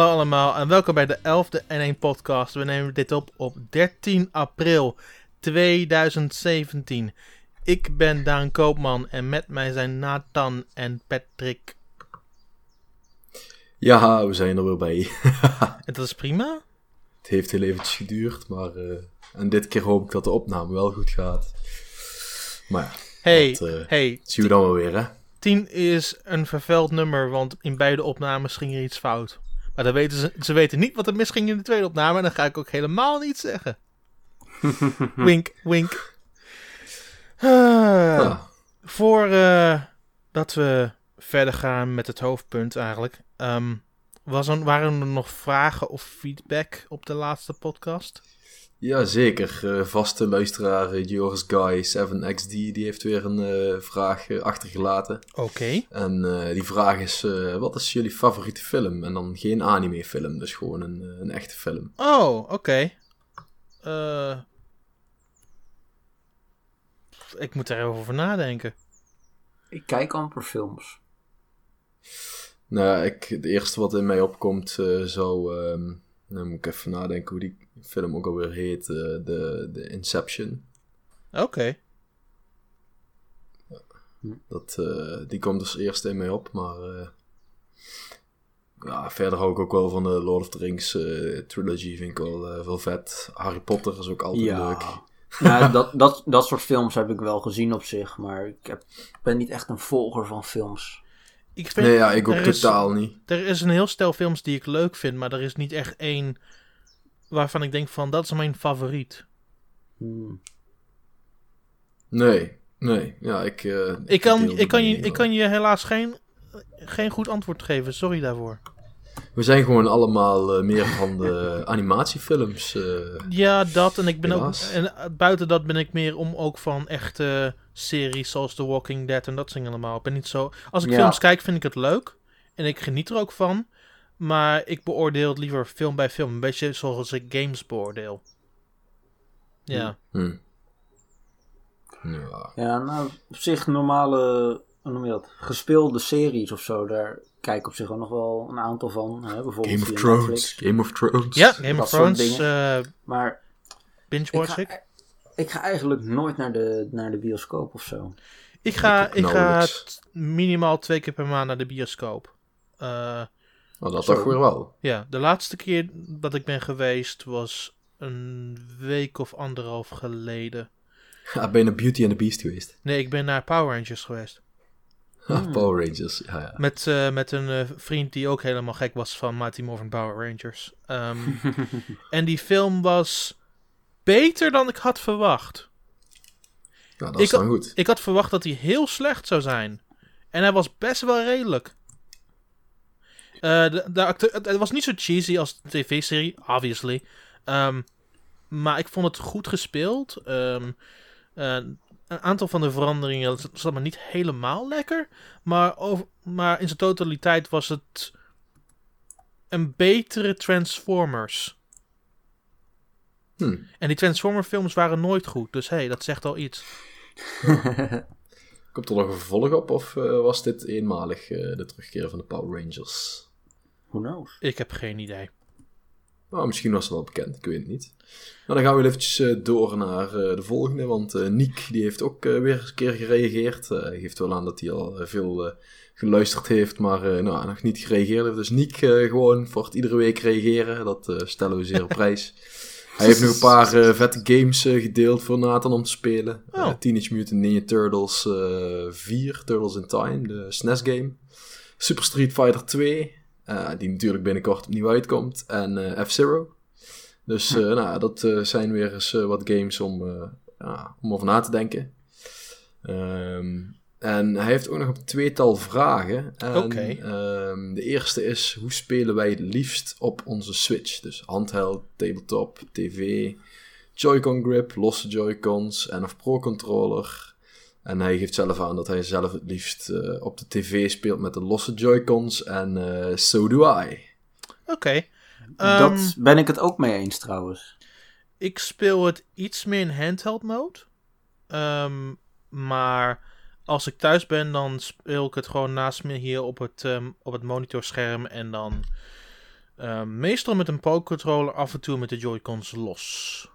Hallo allemaal en welkom bij de 11e N1 podcast. We nemen dit op op 13 april 2017. Ik ben Daan Koopman en met mij zijn Nathan en Patrick. Ja, we zijn er weer bij. En dat is prima. Het heeft heel eventjes geduurd, maar... eh, en dit keer hoop ik dat de opname wel goed gaat. Maar ja, Hey, Dat, eh, hey, zien we dan wel weer, hè? 10 is een vervuild nummer, want in beide opnames ging er iets fout. Maar dan weten ze, ze weten niet wat er misging in de tweede opname en dan ga ik ook helemaal niet zeggen. wink, wink. Ah. Ja. Voor eh, dat we verder gaan met het hoofdpunt eigenlijk. ehm, was er, waren er nog vragen of feedback op de laatste podcast? Ja, zeker. Eh, vaste luisteraar eh, Joris Guy 7XD, die heeft weer een eh, vraag eh, achtergelaten. Oké. En eh, die vraag is, eh, wat is jullie favoriete film? En dan geen anime film, dus gewoon een, eh, een echte film. Oh, oké. Eh, ik moet er even over nadenken. Ik kijk amper films. Nou, ja, ik, het eerste wat in mij opkomt eh, zou... ehm dan moet ik even nadenken hoe die film ook alweer heet. eh, de, de Inception. Oké. Dat, eh, die komt dus eerst in mij op, maar... eh, ja, verder hou ik ook wel van de Lord of the Rings eh, trilogy. Vind ik wel, eh, wel vet. Harry Potter is ook altijd leuk. nou, dat, dat, dat soort films heb ik wel gezien op zich, maar ik heb, ben niet echt een volger van films. Ik vind, Nee, ja, ik ook er is- totaal niet. Er is een heel stel films die ik leuk vind, maar er is niet echt één waarvan ik denk van dat is mijn favoriet. Hmm. Nee, nee. Ja, ik... eh, Ik kan, ik kan, je, ik kan je helaas geen, geen goed antwoord geven, sorry daarvoor. We zijn gewoon allemaal eh, meer van de animatiefilms. eh. Ja, dat en ik ben Helaas. ook. En eh, buiten dat ben ik meer om ook van echte series zoals The Walking Dead en dat soort dingen allemaal. Ik ben niet zo. Als ik Ja. films kijk, vind ik het leuk en ik geniet er ook van. Maar ik beoordeel het liever film bij film. Een beetje zoals ik games beoordeel. Ja. hm. Ja. Ja, nou, op zich normale, hoe noem je dat, gespeelde series of zo, daar kijk ik op zich ook nog wel een aantal van. Hè? Bijvoorbeeld Game of Thrones. Netflix. Game of Thrones. Ja, Game Dat of Thrones. eh Maar binge ik watch ik. ik ga eigenlijk nooit naar de, naar de bioscoop of zo. Ik ga, Ik ga minimaal twee keer per maand naar de bioscoop. Eh, Oh, dat toch weer wel. ja, de laatste keer dat ik ben geweest was een week of anderhalf geleden. Ja, ben je naar Beauty and the Beast geweest? Nee, ik ben naar Power Rangers geweest. Ah, Power Rangers, ja, ja. Met, eh, met een eh, vriend die ook helemaal gek was van Mighty Morphin Power Rangers. Ehm, en die film was beter dan ik had verwacht. Nou, dat Ik is dan goed. Ik had verwacht dat hij heel slecht zou zijn. En hij was best wel redelijk. Eh, de, de acteur, het, het was niet zo cheesy als de tv-serie, obviously. Ehm, maar ik vond het goed gespeeld. Eh, een aantal van de veranderingen zat me niet helemaal lekker. Maar, over, maar in zijn totaliteit was het een betere Transformers. Hm. En die Transformer films waren nooit goed. Dus hey, dat zegt al iets. Komt er nog een vervolg op of eh, was dit eenmalig eh, de terugkeer van de Power Rangers? Who knows? Ik heb geen idee. Nou, misschien was het wel bekend, ik weet het niet. Nou, dan gaan we eventjes eh, door naar eh, de volgende, want eh Niek die heeft ook weer een keer gereageerd. Hij geeft wel aan dat hij al veel geluisterd heeft, maar nou, nog niet gereageerd heeft. Dus Niek eh, gewoon voor het iedere week reageren, dat stellen we zeer op prijs. Hij heeft nog een paar vette games gedeeld voor Nathan om te spelen. Oh. Teenage Mutant Ninja Turtles eh 4, Turtles in Time, de SNES game. Super Street Fighter 2, eh, die natuurlijk binnenkort opnieuw uitkomt. En eh, F-Zero. Dus eh, nou, dat eh, zijn weer eens eh, wat games om, eh, ja, om over na te denken. Ehm, en hij heeft ook nog een tweetal vragen. Ehm, de eerste is, hoe spelen wij het liefst op onze Switch? Dus handheld, tabletop, tv, Joy-Con grip, losse Joy-Cons en of Pro Controller. En hij geeft zelf aan dat hij zelf het liefst eh, op de tv speelt met de losse Joy-Cons. En eh so do I. Oké. Ehm, dat ben ik het ook mee eens trouwens. Ik speel het iets meer in handheld mode. Ehm, maar als ik thuis ben, dan speel ik het gewoon naast me hier op het, ehm, op het monitorscherm. En dan meestal met een Pro-controller, af en toe met de Joy-Cons los.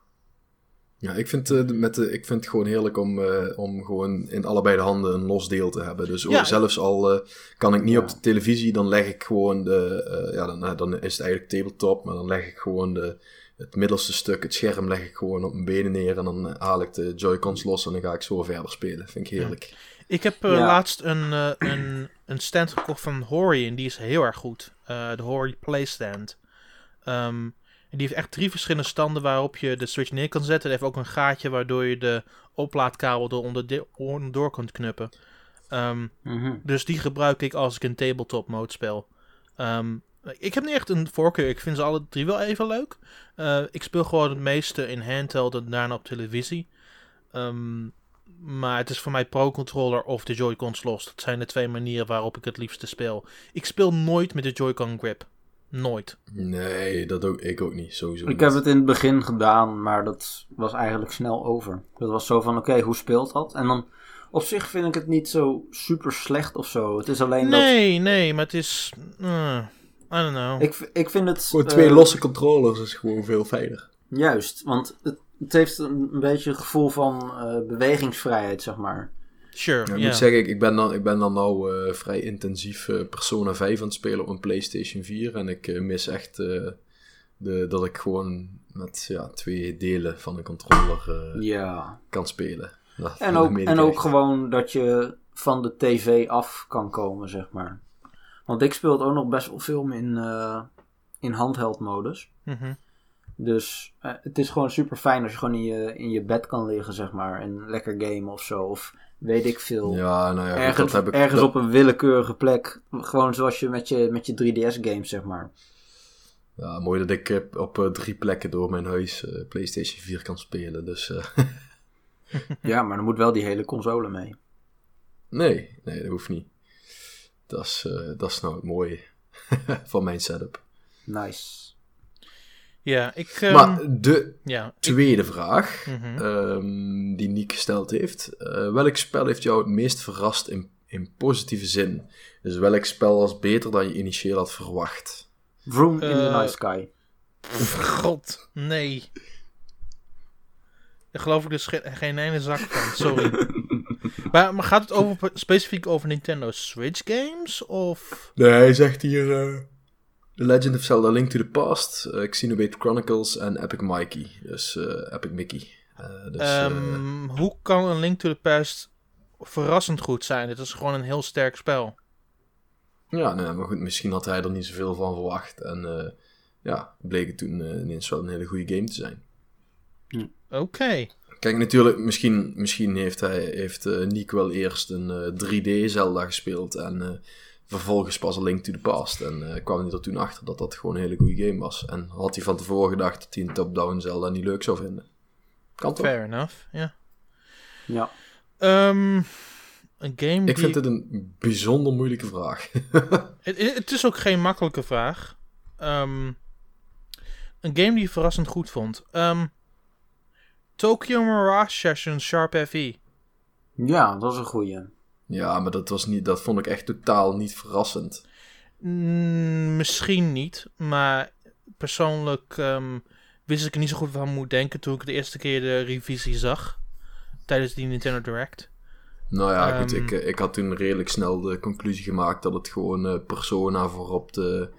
Ja, ik vind, eh, de- met de, ik vind het gewoon heerlijk om, eh, om gewoon in allebei de handen een los deel te hebben. Dus Ja. ook zelfs al eh, kan ik niet Ja. op de televisie, dan leg ik gewoon de... eh, ja, dan, dan is het eigenlijk tabletop, maar dan leg ik gewoon de, het middelste stuk, het scherm, leg ik gewoon op mijn benen neer. En dan haal ik de Joy-Cons los en dan ga ik zo verder spelen. Vind ik heerlijk. Ik heb eh, Ja. laatst een, eh, een, een stand gekocht van Hori en die is heel erg goed. Eh, de Hori Playstand. Ehm, en die heeft echt drie verschillende standen waarop je de Switch neer kan zetten. Het heeft ook een gaatje waardoor je de oplaadkabel eronder door kunt knuppen. Mhm. dus die gebruik ik als ik een tabletop mode speel. Ehm, ik heb niet echt een voorkeur. Ik vind ze alle drie wel even leuk. Eh, ik speel gewoon het meeste in handheld en daarna op televisie. Ehm, maar het is voor mij Pro-controller of de Joy-Cons los. Dat zijn de twee manieren waarop ik het liefste speel. Ik speel nooit met de Joy-Con grip. Nooit. Nee, dat ook, ik ook niet. Sowieso Ik niet. heb het in het begin gedaan, maar dat was eigenlijk snel over. Dat was zo van, oké, hoe speelt dat? En dan, op zich vind ik het niet zo super slecht of zo. Het is alleen Nee, nee, maar het is... eh, I don't know. dat... Ik, ik vind het... Gewoon twee eh, losse controllers is gewoon veel fijner. Juist, want het, het heeft een, een beetje het gevoel van eh, bewegingsvrijheid, zeg maar. Sure, Ja, ik ja. moet zeggen, ik, ik, ben dan, ik ben dan nou eh, vrij intensief eh, Persona 5 aan het spelen op een PlayStation 4. En ik eh, mis echt eh, de, dat ik gewoon met ja, twee delen van de controller eh, kan spelen. Dat- En ook, en ook gewoon dat je van de tv af kan komen, zeg maar. Want ik speel het ook nog best wel veel in, eh, in handheld modus. Mhm. Dus het is gewoon super fijn als je gewoon in je, in je bed kan liggen, zeg maar. En lekker gamen of zo. Of weet ik veel. Ja, nou ja, ergens dat heb ik... ergens dat- op een willekeurige plek. Gewoon zoals je met je, met je 3DS games, zeg maar. Ja, mooi dat ik op eh, drie plekken door mijn huis eh, PlayStation 4 kan spelen. Dus eh, ja, maar dan moet wel die hele console mee. nee, nee, dat hoeft niet. Dat is, dat is nou het mooie van mijn setup. Nice. Ja, ik... ehm, maar de ja, ik- tweede vraag mhm. ehm, die Niek gesteld heeft. eh, welk spel heeft jou het meest verrast in, in positieve zin? Dus welk spel was beter dan je initieel had verwacht? Vroom in the Eh, night sky. God, nee. Daar geloof ik dus geen, geen ene zak van, sorry. maar, maar gaat het over, specifiek over Nintendo Switch games? Of... Nee, hij zegt hier... eh, The Legend of Zelda Link to the Past, eh, Xenoblade Chronicles en Epic Mikey. Dus eh, Epic Mickey. Eh, dus, eh, Ehm, hoe kan een Link to the Past verrassend goed zijn? Dit is gewoon een heel sterk spel. ja, nee, maar goed, misschien had hij er niet zoveel van verwacht. En eh, ja, bleek het toen ineens wel een hele goede game te zijn. Oké. Kijk, natuurlijk, misschien, misschien heeft, hij, heeft Nick wel eerst een eh, 3D Zelda gespeeld en eh, vervolgens pas een Link to the Past. En eh, kwam hij er toen achter dat dat gewoon een hele goede game was. En had hij van tevoren gedacht dat hij een top-down Zelda niet leuk zou vinden. Kan toch? Fair enough, ja. Ja. Ehm, een game Ik die... vind het een bijzonder moeilijke vraag. Het, het is ook geen makkelijke vraag. Ehm, een game die je verrassend goed vond. Ehm, Tokyo Mirage Session Sharp FE. Ja, dat was een goeie. Ja, maar dat, was niet, dat vond ik echt totaal niet verrassend. Mm, misschien niet, maar persoonlijk ehm, wist ik er niet zo goed van moet denken toen ik de eerste keer de revisie zag. Tijdens die Nintendo Direct. Nou ja, goed, Ehm. ik, eh, ik had toen redelijk snel de conclusie gemaakt dat het gewoon eh, Persona voor op de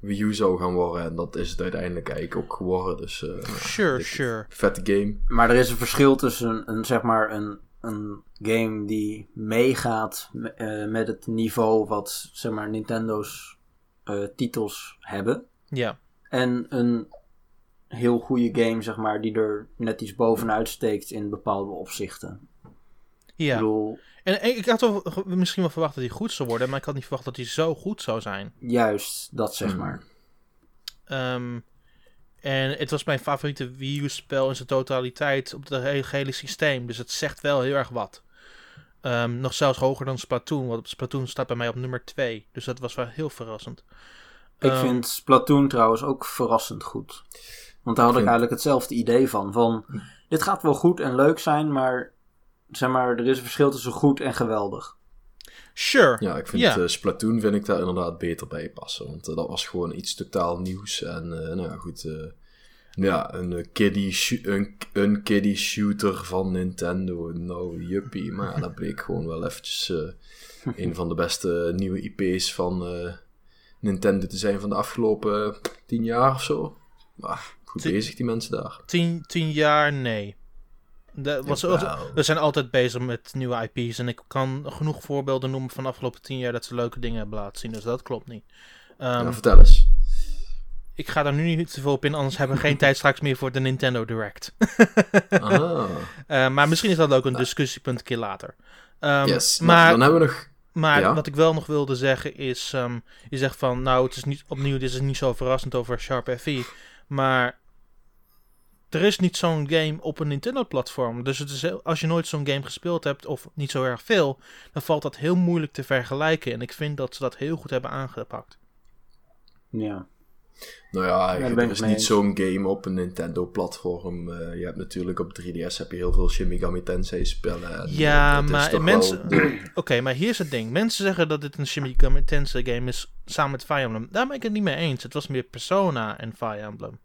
Wii U zou gaan worden. En dat is het uiteindelijk eigenlijk ook geworden. Dus eh, Sure, sure. vette game. Maar er is een verschil tussen een, een, zeg maar een, een game die meegaat me- eh, met het niveau wat zeg maar, Nintendo's eh, titels hebben. Ja. En een heel goede game, zeg maar, die er net iets bovenuit steekt in bepaalde opzichten. Ik Ja. bedoel, En ik had wel, misschien wel verwacht dat hij goed zou worden, maar ik had niet verwacht dat hij zo goed zou zijn. juist dat zeg Hmm. maar. Ehm, en het was mijn favoriete Wii U-spel in zijn totaliteit op het hele, gehele systeem. Dus het zegt wel heel erg wat. Ehm, nog zelfs hoger dan Splatoon, want Splatoon staat bij mij op nummer 2. Dus dat was wel heel verrassend. Ik Ehm, vind Splatoon trouwens ook verrassend goed. Want daar had ik vind- eigenlijk hetzelfde idee van. Van, dit gaat wel goed en leuk zijn, maar zeg maar, er is een verschil tussen goed en geweldig. Sure. Ja, ik vind eh, Splatoon vind ik daar inderdaad beter bij passen. Want eh, dat was gewoon iets totaal nieuws. En eh, nou ja, goed. ja, een, kiddie een, een kiddie shooter van Nintendo. Nou, juppie. Maar dat bleek gewoon wel eventjes een van de beste nieuwe IP's van Nintendo te zijn van de afgelopen tien jaar of zo. Maar goed Tien- bezig, die mensen daar. Tien, tien jaar, nee. Was, we zijn altijd bezig met nieuwe IP's. En ik kan genoeg voorbeelden noemen van de afgelopen tien jaar dat ze leuke dingen hebben laten zien. Dus dat klopt niet. Ehm, vertel eens. ik ga daar nu niet te veel op in, anders hebben we geen tijd straks meer voor de Nintendo Direct. Ah, Eh, maar misschien is dat ook een discussiepunt een keer later. Ehm, yes. Maar dan hebben we nog... Maar Ja. wat ik wel nog wilde zeggen is, ehm, je zegt van, nou, het is niet opnieuw, dit is niet zo verrassend over Sharp FE, maar er is niet zo'n game op een Nintendo-platform. Dus het is, heel- als je nooit zo'n game gespeeld hebt of niet zo erg veel, dan valt dat heel moeilijk te vergelijken. En ik vind dat ze dat heel goed hebben aangepakt. Ja. Nou ja, ben er is niet zo'n game op een Nintendo-platform. Eh, je hebt natuurlijk op 3DS heb je heel veel Shin Megami Tensei spellen. En, Ja, eh, maar mensen- Oké, maar hier is het ding. Mensen zeggen dat dit een Shin Megami Tensei game is samen met Fire Emblem. Daar ben ik het niet mee eens. Het was meer Persona en Fire Emblem.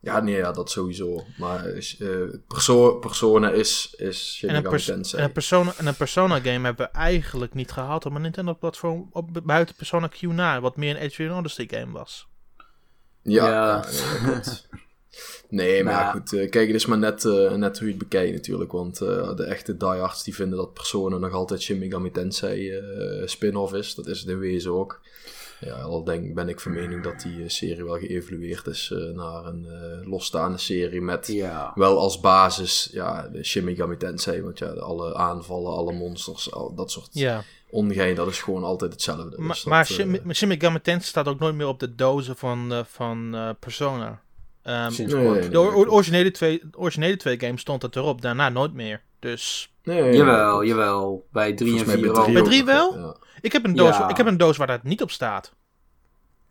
Ja, nee, ja, dat sowieso. Maar eh, perso Persona is, is Shin En een, Megami pers- Tensei. en een Persona, en een Persona game hebben we eigenlijk niet gehad op een Nintendo platform op, buiten Persona Q na, wat meer een Adrian Odyssey game was. Ja, Ja. ja, nee. Nee, maar ja, Nou. goed. eh, kijk, het is maar net, net hoe je het bekijkt natuurlijk. Want eh, de echte diehards die vinden dat Persona nog altijd Shin Megami Tensei eh, spin-off is. Dat is het in wezen ook. Ja, al denk, ben ik van mening dat die eh, serie wel geëvolueerd is eh, naar een eh, losstaande serie met Ja. wel als basis ja, de Shin Megami Tensei. Want ja, alle aanvallen, alle monsters, al, dat soort Ja, ongein, dat is gewoon altijd hetzelfde. maar, Dus dat, maar Shin, Shin Megami Tensei staat ook nooit meer op de dozen van, eh, van eh, Persona. Ehm, Sinds nee, de originele, twee, originele twee games stond het erop, daarna nooit meer. Dus nee, Jawel, jawel. Bij 3 en Volgens mij 4 bij ook. Bij ook drie nog, wel? Ja. ik heb een doos, Ja. ik heb een doos waar dat niet op staat.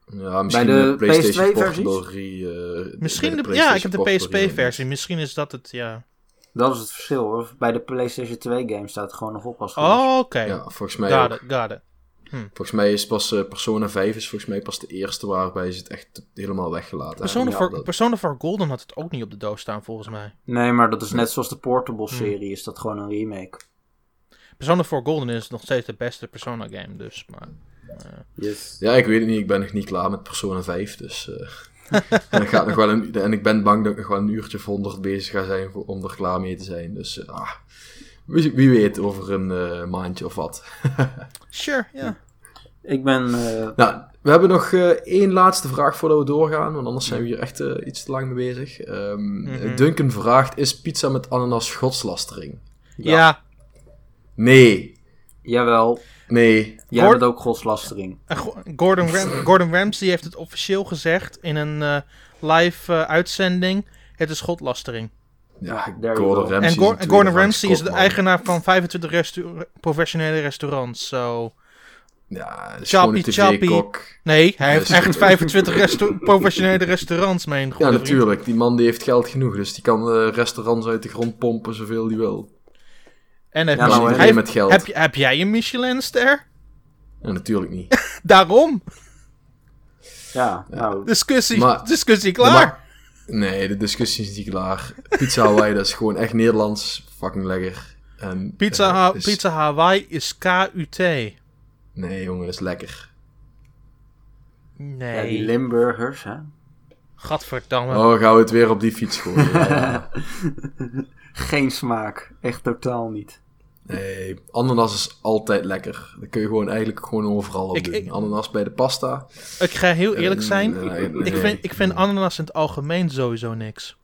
Ja, misschien Bij de de PlayStation PS2 Portable eh, Misschien de, ja, ik heb de PSP-versie. Misschien is dat het, ja. Dat is het verschil hoor. Bij de PlayStation 2 game staat het gewoon nog op als. Oh, oké. Ja, volgens mij, Got ook. it, got it. Volgens mij is pas eh, Persona 5 is volgens mij pas de eerste waarbij ze het echt helemaal weggelaten Persona, hebben. for, Ja, dat- Persona 4 Golden had het ook niet op de doos staan, volgens mij. Nee, maar dat is net zoals de Portable serie. Is dat gewoon een remake. Persona 4 Golden is nog steeds de beste Persona game, dus. Maar, Yes. ja, ik weet het niet. Ik ben nog niet klaar met Persona 5, dus... eh, en, ik ga nog wel een, en ik ben bang dat ik nog wel een uurtje of honderd bezig ga zijn om er klaar mee te zijn. Dus eh, ah, wie, wie weet over een eh, maandje of wat. sure, ja. Ik ben... eh, Nou, we hebben nog eh, één laatste vraag voordat we doorgaan, want anders zijn we hier echt iets te lang mee bezig. Ehm, Mhm. Duncan vraagt, is pizza met ananas godslastering? Ja, Nee, jawel. nee. Jij bent ook godslastering. Gordon, Ram Gordon Ramsay heeft het officieel gezegd in een eh, live uitzending. Het is godlastering. Ja, Gordon go. Ramsay. En, Gordon Ramsay is de eigenaar van 25 restaur- professionele restaurants. Zo. Ja, dat is Chappie, gewoon een chappie. Nee, hij heeft echt 25 restu- professionele restaurants, mijn Ja, vriend. natuurlijk. Die man die heeft geld genoeg, dus die kan eh, restaurants uit de grond pompen zoveel die wil. En hij Ja, heeft, nou, hij heeft- met geld. Heb, jij een Michelin-ster? Ja, natuurlijk niet. Daarom. Ja, nou... Discussie, Maar- discussie klaar. Nee, de discussie is niet klaar. Pizza Hawaii, dat is gewoon echt Nederlands. Fucking lekker. En, Pizza, Ha- is- Pizza Hawaii is KUT. Nee, jongen, dat is lekker. Nee. Ja, die Limburgers, hè. Gadverdamme. Oh, gaan we het weer op die fiets gooien. Ja. Geen smaak. Echt totaal niet. Nee, ananas is altijd lekker. Dat kun je gewoon eigenlijk gewoon overal op Ik- doen. ik- Ananas bij de pasta. Ik ga heel eerlijk Eh, zijn. nee. Ik vind, ik vind ananas in het algemeen sowieso niks.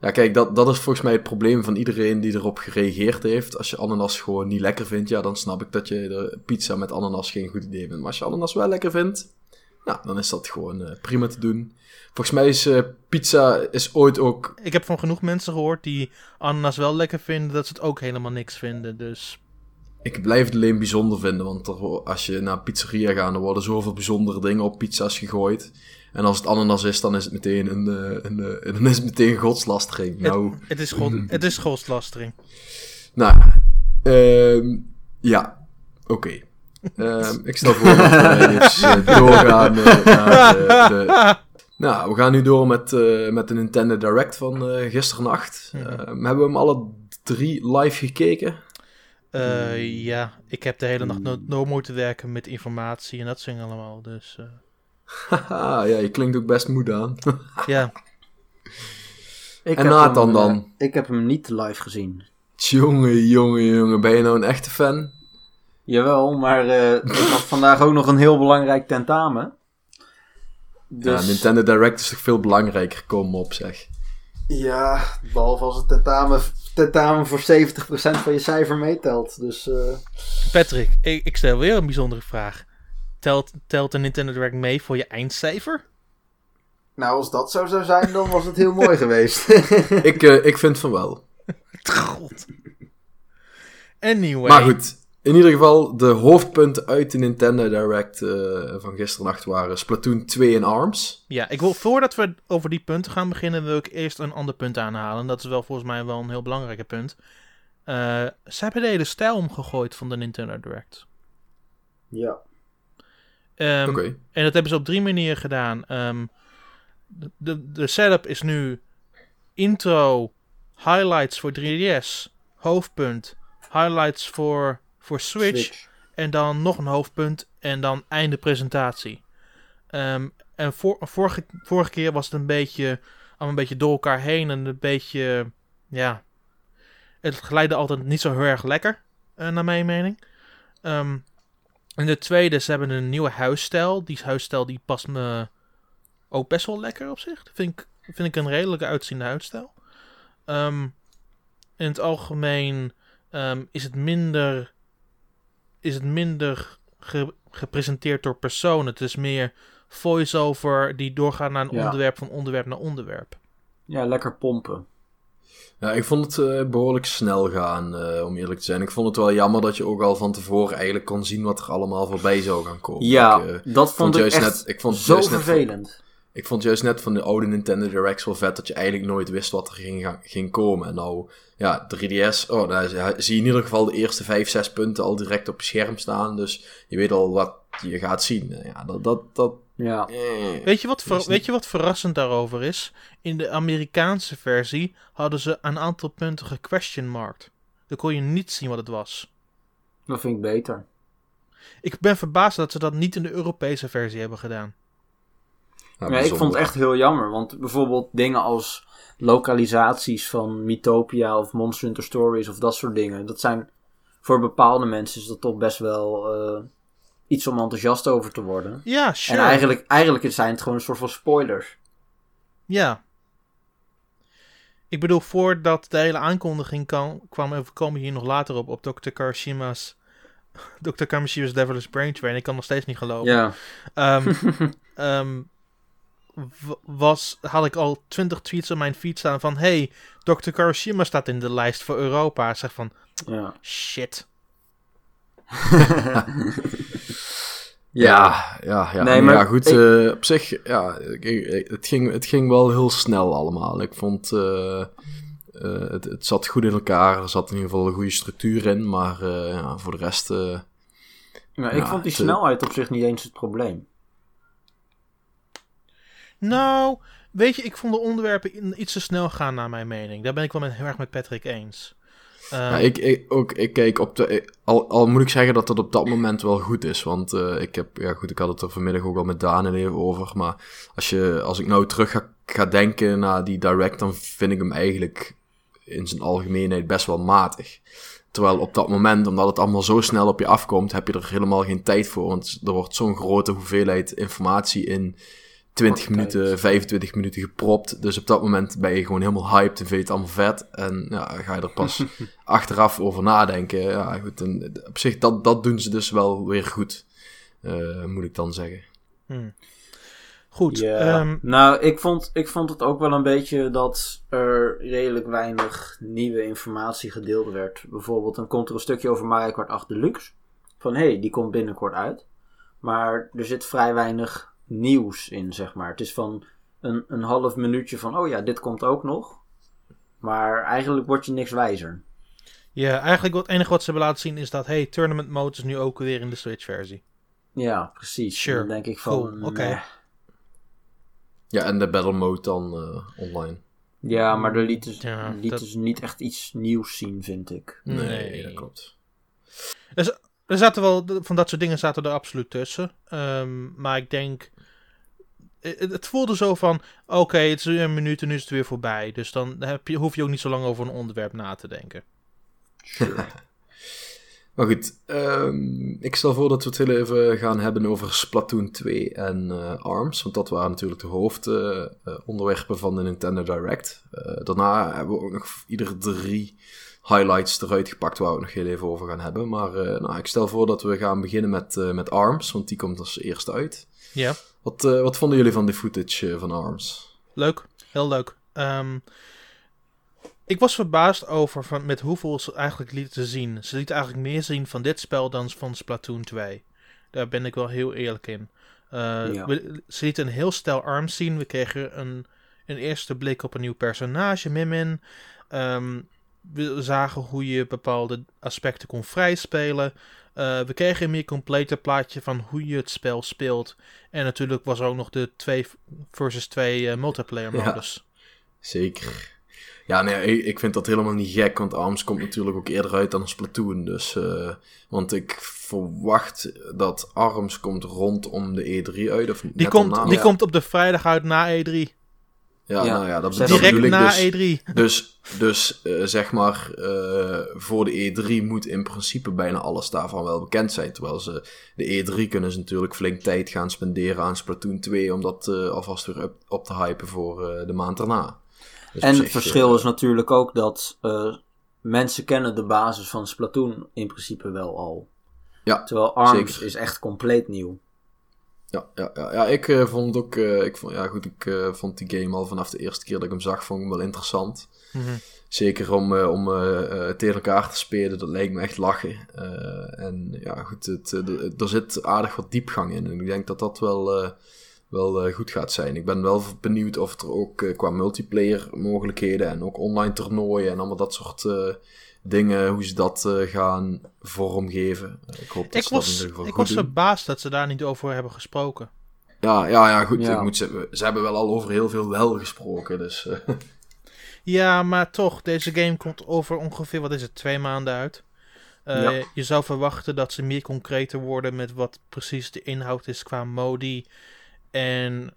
Ja, kijk, dat, dat is volgens mij het probleem van iedereen die erop gereageerd heeft. Als je ananas gewoon niet lekker vindt, ja, dan snap ik dat je de pizza met ananas geen goed idee vindt. Maar als je ananas wel lekker vindt, nou, dan is dat gewoon eh, prima te doen. Volgens mij is eh, pizza is ooit ook... Ik heb van genoeg mensen gehoord die ananas wel lekker vinden, dat ze het ook helemaal niks vinden. Dus Ik blijf het alleen bijzonder vinden, want er, als je naar een pizzeria gaat, er worden zoveel bijzondere dingen op pizza's gegooid. En als het ananas is, dan is het meteen een, eh, een, eh, dan is het meteen godslastering. Nou, het is, god, het is godslastering. Nou, ehm, ja. Oké. Ehm, ik stel voor dat we eens doorgaan naar de... Nou, we gaan nu door met, eh, met de Nintendo Direct van eh gisternacht. Mhm. Ehm, hebben we hem alle drie live gekeken? Eh, ja, ik heb de hele nacht no- door moeten werken met informatie en dat soort dingen allemaal. Dus eh, Haha, ja, je klinkt ook best moe aan. ja, Ik En heb Nathan hem, eh, dan? ik heb hem niet live gezien. Jongen, jongen, jongen. Ben je nou een echte fan? Jawel, maar eh, ik had vandaag ook nog een heel belangrijk tentamen. Dus, Ja, Nintendo Direct is toch veel belangrijker, kom op zeg. Ja, behalve als het tentamen, tentamen voor 70% van je cijfer meetelt. Dus eh, Patrick, ik, ik stel weer een bijzondere vraag. Telt, telt de Nintendo Direct mee voor je eindcijfer? nou, als dat zo zou zijn, dan was het heel mooi geweest. ik, eh, ik vind van wel. God. Anyway. Maar goed, in ieder geval, de hoofdpunten uit de Nintendo Direct eh, van gisternacht waren Splatoon 2 en ARMS. Ja, ik wil, voordat we over die punten gaan beginnen, wil ik eerst een ander punt aanhalen. Dat is wel volgens mij wel een heel belangrijk punt. Eh, ze hebben de hele stijl omgegooid van de Nintendo Direct. ja. Ehm, Oké. En dat hebben ze op drie manieren gedaan. Ehm, de, de, de setup is nu intro, highlights voor 3DS, hoofdpunt, highlights voor, voor Switch, en dan nog een hoofdpunt en dan einde presentatie. Ehm, en voor, vorige, vorige keer was het een beetje, allemaal een beetje door elkaar heen en een beetje, ja, het geleidde altijd niet zo heel erg lekker, eh, naar mijn mening. Ehm, en de tweede, ze hebben een nieuwe huisstijl. Die huisstijl die past me ook best wel lekker op zich. Vind ik, vind ik een redelijke uitziende huisstijl. Ehm, in het algemeen is het minder, is het minder ge- gepresenteerd door personen. Het is meer voice-over die doorgaat naar een Ja. onderwerp van onderwerp naar onderwerp. ja, lekker pompen. Ja, ik vond het eh, behoorlijk snel gaan, eh, om eerlijk te zijn. Ik vond het wel jammer dat je ook al van tevoren eigenlijk kon zien wat er allemaal voorbij zou gaan komen. Ja, Ik, eh, dat vond vond ik juist echt net- ik vond zo juist net van- vervelend. Ik vond juist net van de oude Nintendo Directs wel vet dat je eigenlijk nooit wist wat er ging, komen. En nou, ja, 3DS, oh, daar zie- je in ieder geval de eerste 5, 6 punten al direct op je scherm staan. Dus je weet al wat je gaat zien. Ja, dat, dat, dat, Ja. eh. Weet je, wat ver- niet- weet je wat verrassend daarover is? In de Amerikaanse versie hadden ze een aantal punten gequestionmarked. Dan kon je niet zien wat het was. Dat vind ik beter. Ik ben verbaasd dat ze dat niet in de Europese versie hebben gedaan. Ja, Ja, ik vond het echt heel jammer, want bijvoorbeeld dingen als lokalisaties van Mythopia of Monster Hunter Stories of dat soort dingen, dat zijn voor bepaalde mensen is dat toch best wel eh, iets om enthousiast over te worden. Ja, sure. En eigenlijk, eigenlijk zijn het gewoon een soort van spoilers. Ja. Ik bedoel, voordat de hele aankondiging kan, kwam, we komen hier nog later op, op Dr. Karishima's... Dr. Karishima's Devil's Brain Train. Ik kan nog steeds niet geloven. Ja. Ehm, ehm, w- was, had ik al twintig tweets op mijn feed staan van... Hey, Dr. Karoshima staat in de lijst voor Europa. Ik zeg van, ja. shit. Ja, ja, ja. Nee, maar ja, goed. ik- eh, op zich, ja, ik- ik- het, ging, het ging wel heel snel allemaal. Ik vond, eh, eh, het, het zat goed in elkaar. Er zat in ieder geval een goede structuur in. Maar eh, ja, voor de rest, eh, Ja, ik Ja, vond die snelheid op zich niet eens het probleem. Nou, weet je, ik vond de onderwerpen iets te snel gaan naar mijn mening. Daar ben ik wel met, heel erg met Patrick eens. Ehm, ja, ik, ik, ook, ik kijk op de. al moet ik zeggen dat dat op dat moment wel goed is. Want eh, ik heb, ja goed, ik had het er vanmiddag ook al met Daan even over. Maar als, je, als ik nou terug ga, ga denken naar die direct, dan vind ik hem eigenlijk in zijn algemeenheid best wel matig. Terwijl op dat moment, omdat het allemaal zo snel op je afkomt, heb je er helemaal geen tijd voor. Want er wordt zo'n grote hoeveelheid informatie in 20 Korte minuten, tijd. 25 minuten gepropt. Dus op dat moment ben je gewoon helemaal hyped en vind je het allemaal vet. En ja, ga je er pas achteraf over nadenken. Ja, goed. En op zich, dat, dat doen ze dus wel weer goed. eh, moet ik dan zeggen. hmm. Goed, ehm, nou, ik vond, ik vond het ook wel een beetje dat er redelijk weinig nieuwe informatie gedeeld werd. Bijvoorbeeld, dan komt er een stukje over Mario Kart 8 Deluxe. Van hé, hey, die komt binnenkort uit. Maar er zit vrij weinig nieuws in, zeg maar. Het is van een, een half minuutje van, oh ja, dit komt ook nog. Maar eigenlijk word je niks wijzer. Ja, eigenlijk het enige wat ze hebben laten zien is dat, hey, tournament mode is nu ook weer in de Switch-versie. Ja, precies. Sure. Dan denk ik van... Cool, oké. Ja, en de battle mode dan eh, online. Ja, maar er lieten ze Ja, dat- ze niet echt iets nieuws zien, vind ik. Nee, dat klopt. Er zaten wel, van dat soort dingen zaten er absoluut tussen. Ehm, maar ik denk, het, het voelde zo van, oké, het is een minuut en nu is het weer voorbij. Dus dan heb je, hoef je ook niet zo lang over een onderwerp na te denken. Maar goed, ehm, ik stel voor dat we het heel even gaan hebben over Splatoon 2 en eh, ARMS. Want dat waren natuurlijk de hoofdonderwerpen van de Nintendo Direct. Eh, daarna hebben we ook nog iedere drie highlights eruit gepakt waar we het nog heel even over gaan hebben. Maar eh, nou, ik stel voor dat we gaan beginnen met, eh, met ARMS, want die komt als eerste uit. Ja, Wat, eh, wat vonden jullie van de footage eh, van ARMS? leuk. Heel leuk. Ehm, ik was verbaasd over van, met hoeveel ze eigenlijk lieten zien. Ze lieten eigenlijk meer zien van dit spel dan van Splatoon 2. Daar ben ik wel heel eerlijk in. Eh, Ja. we, ze lieten een heel stel arms zien. We kregen een, een eerste blik op een nieuw personage, Mimin. Ehm, we zagen hoe je bepaalde aspecten kon vrijspelen. Eh, we kregen een meer complete plaatje van hoe je het spel speelt. En natuurlijk was er ook nog de 2 versus 2 eh, multiplayer Ja. modus. Zeker. Ja, nee, ik- vind dat helemaal niet gek, want ARMS komt natuurlijk ook eerder uit dan Splatoon. Dus, eh, want ik verwacht dat ARMS komt rondom de E3 uit. Of Die, net komt, daarna. die Ja. komt op de vrijdag uit na E3. Ja, Ja. nou ja, dat, Direct dat Direct bedoel ik na dus. E3. Dus, dus eh, zeg maar, eh, voor de E3 moet in principe bijna alles daarvan wel bekend zijn. Terwijl ze de E3 kunnen ze natuurlijk flink tijd gaan spenderen aan Splatoon 2 om dat eh, alvast weer op, op te hypen voor de maand erna. Dus En het verschil is natuurlijk ook dat mensen kennen de basis van Splatoon in principe wel al. Ja, Terwijl ARMS zeker. is echt compleet nieuw. Ja, ja, ja, ja ik eh, vond het ook. eh, ik vond, ja, goed, ik eh, vond die game al vanaf de eerste keer dat ik hem zag, vond ik hem wel interessant. Mhm. Zeker om, om tegen elkaar te spelen, dat lijkt me echt lachen. En ja, goed, het, de- er zit aardig wat diepgang in. En ik denk dat dat wel, wel goed gaat zijn. Ik ben wel benieuwd of er ook qua multiplayer mogelijkheden en ook online toernooien en allemaal dat soort dingen, hoe ze dat eh, gaan vormgeven. Ik hoop dat Ik ze dat in was, ieder geval ik goed was doen. verbaasd dat ze daar niet over hebben gesproken. Ja, ja, ja, goed. Ja. Ik moet zeggen, ze hebben wel al over heel veel wel gesproken. Dus eh, Ja, maar toch, deze game komt over ongeveer, wat is het, twee maanden uit. Eh, Ja. Je zou verwachten dat ze meer concreter worden met wat precies de inhoud is qua modi. En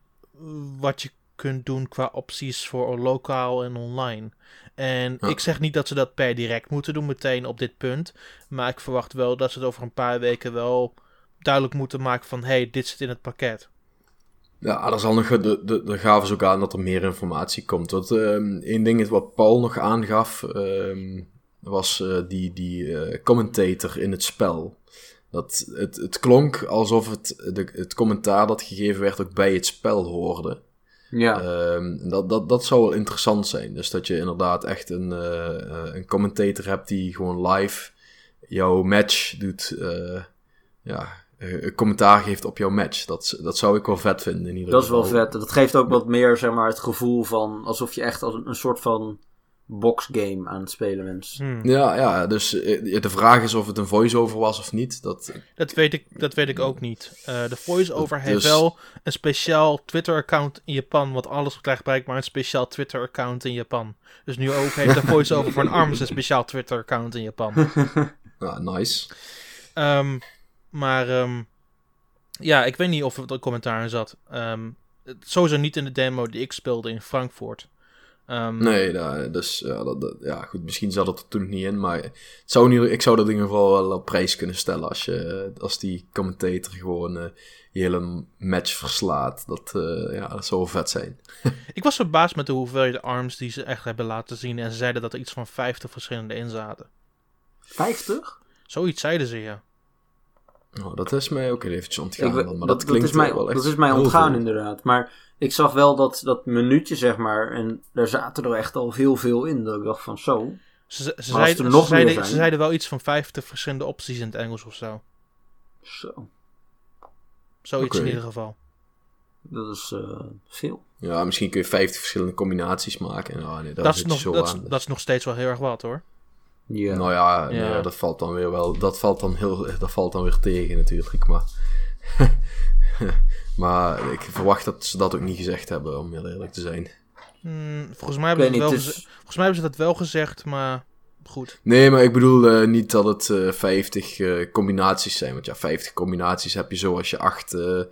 wat je kunt doen qua opties voor lokaal en online. En Ja. ik zeg niet dat ze dat per direct moeten doen meteen op dit punt. Maar ik verwacht wel dat ze het over een paar weken wel duidelijk moeten maken van... hey, dit zit in het pakket. ja, er zal nog, de, de, de gaven ze ook aan dat er meer informatie komt. Want ehm één ding is wat Paul nog aangaf, ehm, was eh, die, die eh, commentator in het spel. Dat het, het klonk alsof het, de, het commentaar dat gegeven werd ook bij het spel hoorde. Ja, Ehm, dat, dat, dat zou wel interessant zijn. Dus dat je inderdaad echt een, eh, eh, een commentator hebt die gewoon live jouw match doet. eh, ja, een commentaar geeft op jouw match. Dat, dat zou ik wel vet vinden in ieder dat is geval. wel vet. Dat geeft ook wat meer, zeg maar, het gevoel van alsof je echt als een soort van boxgame aan het spelen bent. Hmm. Ja, ja, dus eh, de vraag is of het een voice-over was of niet. Dat, Dat weet ik, dat weet ik ook niet. Eh, de voice-over heeft Dus- wel een speciaal Twitter-account in Japan, wat alles krijgt blijkbaar een speciaal Twitter-account in Japan. Dus nu ook heeft de voice-over voor een ARMS een speciaal Twitter-account in Japan. ja, nice. Ehm, maar ehm, ja, ik weet niet of er een commentaar in zat. Ehm, het- sowieso niet in de demo die ik speelde in Frankfurt. Ehm, Nee, nou, dus ja, dat, dat- ja, goed, misschien zat het er toen niet in, maar het zou niet, ik zou dat in ieder geval wel op prijs kunnen stellen als, je, als die commentator gewoon eh, je hele match verslaat. Dat, eh, ja, dat zou wel vet zijn. Ik was verbaasd met de hoeveelheid ARMS die ze echt hebben laten zien. En ze zeiden dat er iets van 50 verschillende in zaten. 50? Zoiets zeiden ze, ja. Nou, dat is mij ook eventjes ontgaan, Ik we- dan, maar dat, dat, klinkt is mij, wel echt dat is mij ontgaan veel. inderdaad. Maar ik zag wel dat, dat minuutje, zeg maar, en daar zaten er echt al heel veel in. Dat ik dacht van zo. Ze, ze, er zeiden, nog ze, zeiden, zijn? ze zeiden wel iets van 50 verschillende opties in het Engels of zo. Zo. Zoiets Oké. in ieder geval. Dat is eh, veel. Ja, misschien kun je 50 verschillende combinaties maken. En, ah, nee, Dat is, nog, zo dat, aan. dus- dat is nog steeds wel heel erg wat hoor. Ja. Nou ja, Ja. nee, dat valt dan weer wel. Dat valt dan heel. Dat valt dan weer tegen natuurlijk. Maar. maar ik verwacht dat ze dat ook niet gezegd hebben, om heel eerlijk te zijn. Hmm, volgens, mij hebben ze wel is... volgens mij hebben ze dat wel gezegd, maar goed. Nee, maar ik bedoel eh, niet dat het eh 50 eh, combinaties zijn. Want ja, 50 combinaties heb je zo als je acht, eh,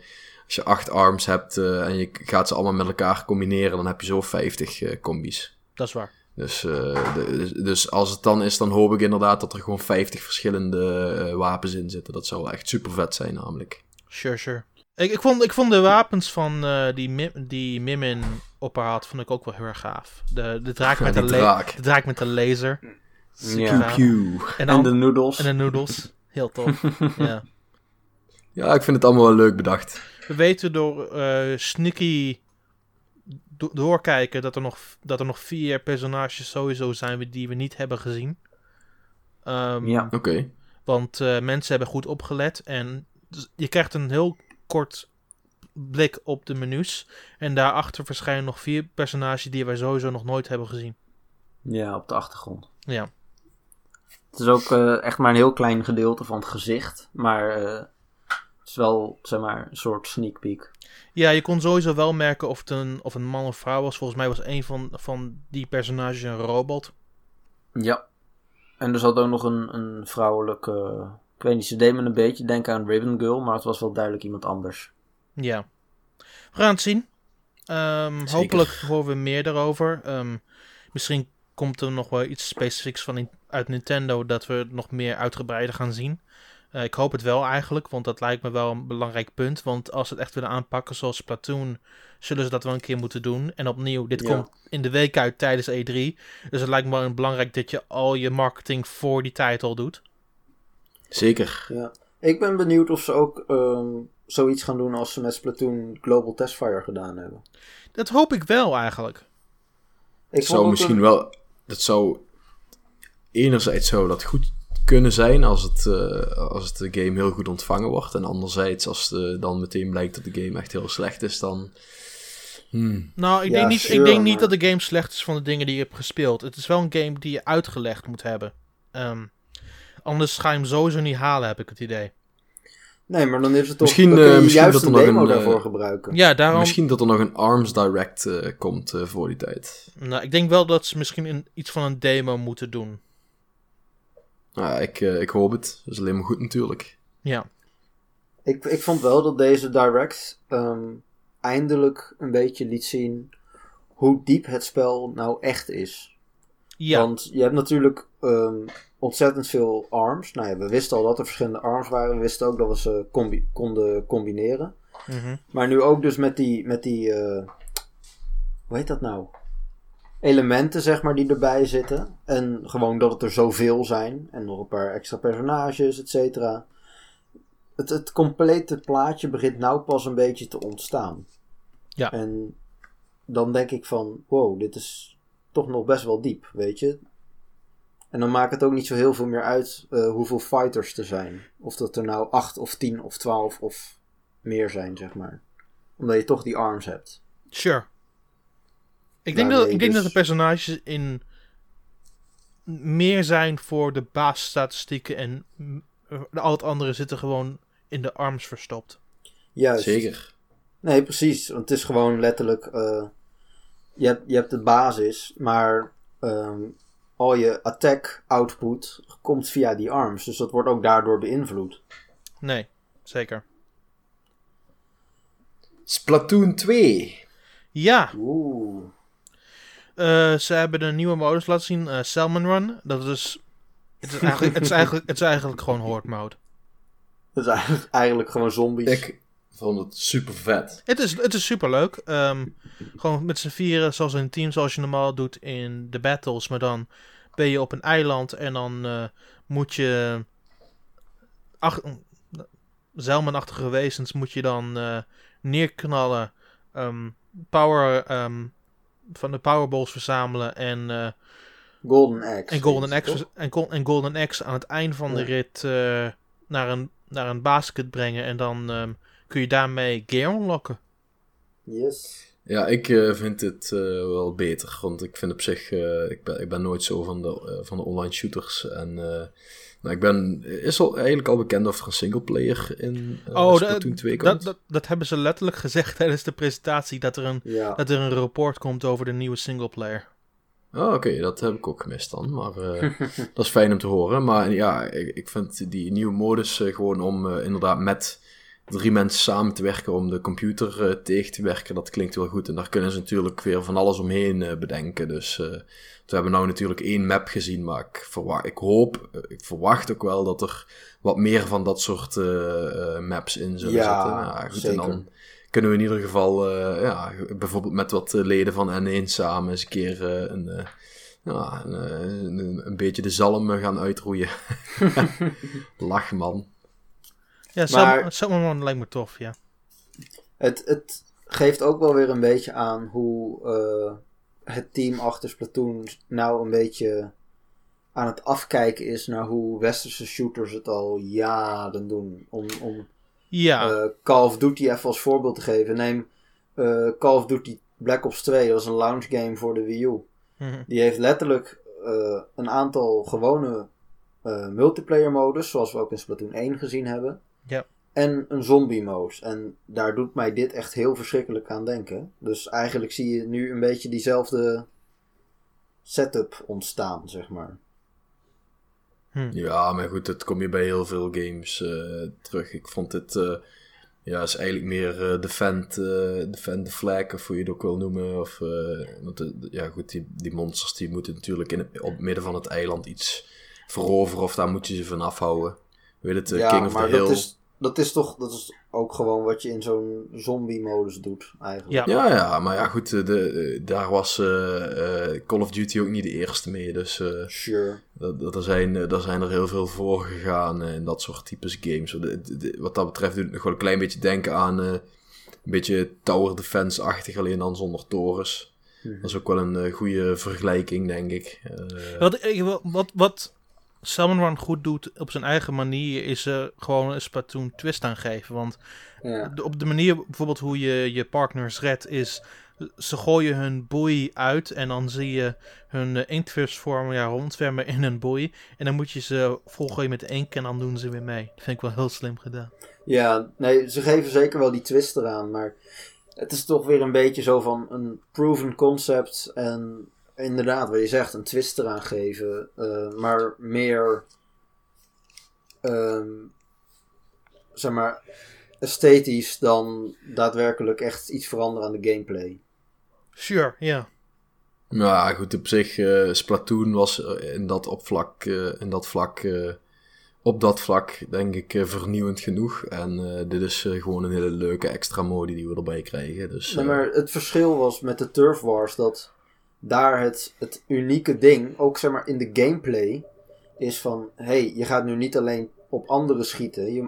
als je acht arms hebt eh, en je gaat ze allemaal met elkaar combineren, dan heb je zo 50 eh combi's. Dat is waar. Dus, eh, de- dus- dus als het dan is, dan hoop ik inderdaad dat er gewoon 50 verschillende eh, wapens in zitten. Dat zou wel echt super vet zijn, namelijk. Sure, sure. Ik, ik, vond, ik vond de wapens van eh, die, Mim, die Mimin op haar had, vond ik ook wel heel erg gaaf. De, de draak, Ja, met, die de draak. de draak met de laser. Ja. gaaf. Pew. En, de noodles. en de noodles. Heel tof. ja. Ja, ik vind het allemaal wel leuk bedacht. We weten door eh, sneaky do- doorkijken dat er, nog, dat er nog vier personages sowieso zijn die we niet hebben gezien. Ehm, Ja. Oké. Want eh, mensen hebben goed opgelet en je krijgt een heel kort blik op de menus. En daarachter verschijnen nog vier personages die wij sowieso nog nooit hebben gezien. ja, op de achtergrond. Ja, Het is ook eh, echt maar een heel klein gedeelte van het gezicht. Maar eh, het is wel, zeg maar, een soort sneak peek. ja je kon sowieso wel merken of het een, of een man of vrouw was. Volgens mij was een van, van die personages een robot. Ja. En er zat ook nog een, een vrouwelijke... Ik weet niet, ze deed me een beetje denken aan Ribbon Girl, maar het was wel duidelijk iemand anders. Ja. We gaan het zien. Ehm, hopelijk horen we meer daarover. Ehm, misschien komt er nog wel iets specifieks van in- uit Nintendo dat we nog meer uitgebreider gaan zien. Eh, ik hoop het wel eigenlijk, want dat lijkt me wel een belangrijk punt. Want als ze het echt willen aanpakken zoals Splatoon, zullen ze dat wel een keer moeten doen. En opnieuw, dit Ja. komt in de week uit tijdens E3. Dus het lijkt me wel belangrijk dat je al je marketing voor die tijd al doet. Zeker. Ja. Ik ben benieuwd of ze ook ehm, zoiets gaan doen als ze met Splatoon Global Testfire gedaan hebben. Dat hoop ik wel eigenlijk. Ik Het zou misschien een- wel. Dat zou. Enerzijds zou dat goed kunnen zijn als het, eh, als het de game heel goed ontvangen wordt. En anderzijds, als het dan meteen blijkt dat de game echt heel slecht is, dan. Hmm. Nou, ik Ja, denk, niet, sure, ik denk niet dat de game slecht is van de dingen die je hebt gespeeld. Het is wel een game die je uitgelegd moet hebben. Ehm, anders ga je hem sowieso niet halen, heb ik het idee. Nee, maar dan is het toch... Misschien, dan kun je eh, misschien juist dat een er nog demo een, eh, daarvoor gebruiken. Ja, daarom. Misschien dat er nog een ARMS Direct komt voor die tijd. Nou, ik denk wel dat ze misschien een, iets van een demo moeten doen. Nou, ja, ik, eh, ik hoop het. Dat is alleen maar goed natuurlijk. Ja, Ik, ik vond wel dat deze Direct ehm, eindelijk een beetje liet zien hoe diep het spel nou echt is. ja. Want je hebt natuurlijk ehm, ontzettend veel arms. Nou ja, we wisten al dat er verschillende arms waren. We wisten ook dat we ze combi- konden combineren. mhm. Maar nu ook dus met die, met die eh, hoe heet dat nou? Elementen, zeg maar, die erbij zitten. En gewoon dat het er zoveel zijn. En nog een paar extra personages, et cetera. Het, het complete plaatje begint nou pas een beetje te ontstaan. Ja. En dan denk ik van, wow, dit is toch nog best wel diep, weet je. En dan maakt het ook niet zo heel veel meer uit eh, hoeveel fighters er zijn. Of dat er nou 8 of 10 of 12 of meer zijn, zeg maar. Omdat je toch die arms hebt. Sure. Ik denk, dat, ik denk dus- dat de personages in meer zijn voor de basisstatistieken en mm, al het andere zitten gewoon in de arms verstopt. Juist. Zeker. Nee, precies. Want het is gewoon letterlijk... eh, je, hebt, je hebt de basis, maar ehm, al je attack output komt via die arms. Dus dat wordt ook daardoor beïnvloed. Nee, zeker. Splatoon 2. Ja, Oeh. Eh, ze hebben een nieuwe modus laten zien, eh, Salmon Run. Dat is, het is, eigenlijk, het, is eigenlijk, het is eigenlijk gewoon horde mode. Dat is eigenlijk, eigenlijk gewoon zombies. Ik vond het super vet. Het is, het is super leuk. gewoon met z'n vieren, zoals in een team, zoals je normaal doet in de battles. Maar dan ben je op een eiland en dan eh, moet je. Ach, Zelmanachtige wezens moet je dan eh, neerknallen. ehm, power. ehm, van de powerballs verzamelen en, eh, Golden Axe. en, golden Axe, en, en Golden Axe aan het eind van de rit eh, naar, een, naar een basket brengen. En dan ehm, kun je daarmee gear unlocken. Yes. Ja, ik eh, vind het eh, wel beter. Want ik vind op zich, eh, ik, ben, ik ben nooit zo van de, van de online shooters. En eh, nou, ik ben, is al, eigenlijk al bekend of er een singleplayer in uh, Oh, Splatoon dat, 2 komt. dat, dat, dat hebben ze letterlijk gezegd tijdens de presentatie. Dat er een, Ja. dat er een rapport komt over de nieuwe singleplayer. Oh, oké, dat heb ik ook gemist dan. Maar eh, dat is fijn om te horen. Maar ja, ik, ik vind die nieuwe modus gewoon om inderdaad met drie mensen samen te werken om de computer eh, tegen te werken, dat klinkt wel goed. En daar kunnen ze natuurlijk weer van alles omheen eh, bedenken. Dus eh, we hebben nou natuurlijk één map gezien, maar ik, verwacht, ik hoop, ik verwacht ook wel dat er wat meer van dat soort maps in zullen Ja, zitten. Nou, goed, zeker. En dan kunnen we in ieder geval, ja, bijvoorbeeld met wat leden van N1 samen eens een keer een, ja, een, een, een beetje de zalm gaan uitroeien. Lach, man. Ja, Maar- Sum- Summerman lijkt me tof, ja. Het, het geeft ook wel weer een beetje aan hoe eh, het team achter Splatoon nou een beetje aan het afkijken is naar hoe westerse shooters het al jaren doen. Om, om Ja, eh, Call of Duty even als voorbeeld te geven. Neem eh, Call of Duty Black Ops 2, dat was een launch game voor de Wii U. mhm. Die heeft letterlijk een aantal gewone multiplayer modus, zoals we ook in Splatoon 1 gezien hebben. Ja. En een zombie mode. En daar doet mij dit echt heel verschrikkelijk aan denken. Dus eigenlijk zie je nu een beetje diezelfde setup ontstaan, zeg maar. Ja, maar goed, dat kom je bij heel veel games eh, terug. Ik vond dit, eh, ja, is eigenlijk meer eh, defend, eh, defend the flag, of hoe je het ook wil noemen. Of, eh, want, ja, goed, die, die monsters die moeten natuurlijk in het, op het midden van het eiland iets veroveren, of daar moet je ze van afhouden. Weet het, eh, ja, King of maar the Hill. dat is, dat is toch dat is ook gewoon wat je in zo'n zombie modus doet, eigenlijk. Ja. Ja, ja, maar ja, goed, eh, de, eh, daar was Call of Duty ook niet de eerste mee, dus... eh, Sure. Dat, dat, er, zijn, er zijn er heel veel voor gegaan in dat soort types games. De- de- de- wat dat betreft doet het nog wel een klein beetje denken aan eh, een beetje tower defense-achtig, alleen dan zonder torens. Mhm. Dat is ook wel een goede vergelijking, denk ik. Eh, Wat, ik- wat, wat, wat Salmon Run goed doet op zijn eigen manier is er gewoon een Splatoon twist aan geven. Want Ja. op de manier bijvoorbeeld hoe je je partners redt is... Ze gooien hun boei uit en dan zie je hun uh, inktvisvormen ja, rondzwemmen in een boei. En dan moet je ze volgooien met ink en dan doen ze weer mee. Dat vind ik wel heel slim gedaan. Ja, nee, ze geven zeker wel die twist eraan, maar het is toch weer een beetje zo van een proven concept en inderdaad, wat je zegt, een twist eraan geven, eh, maar meer, ehm, zeg maar, esthetisch dan daadwerkelijk echt iets veranderen aan de gameplay. Sure, ja. Ja, goed, op zich, eh, Splatoon was eh, in dat, opvlak, eh, in dat vlak, eh, op dat vlak, denk ik, vernieuwend genoeg. En eh, dit is eh, gewoon een hele leuke extra mode die we erbij krijgen. Dus, Nee, eh, maar het verschil was met de Turf Wars dat daar het, het unieke ding, ook zeg maar in de gameplay, is van: hey, je gaat nu niet alleen op anderen schieten. Je,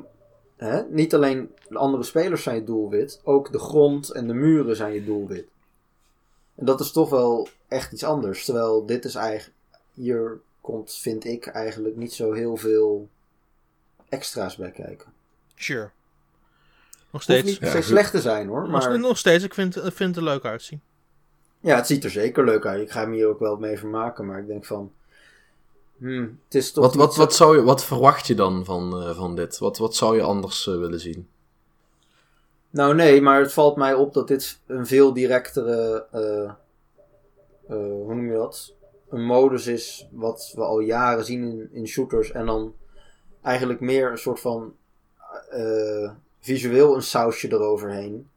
hè, niet alleen de andere spelers zijn je doelwit, ook de grond en de muren zijn je doelwit. En dat is toch wel echt iets anders. Terwijl dit is eigenlijk. Hier komt, vind ik, eigenlijk niet zo heel veel extra's bij kijken. Sure. Nog Hoeft steeds. niet Ja, se goed. slecht te zijn hoor. Nog- Maar... Nog steeds, ik vind, ik vind het er leuk uitzien. Ja, het ziet er zeker leuk uit. Ik ga me hier ook wel mee vermaken, maar ik denk van. Hmm, het is toch. wat, wat, zo- wat, zou je, wat verwacht je dan van, eh, van dit? Wat, wat zou je anders eh, willen zien? Nou, nee, maar het valt mij op dat dit een veel directere. eh, hoe noem je dat? Een modus is wat we al jaren zien in, in shooters. En dan eigenlijk meer een soort van. visueel een sausje eroverheen.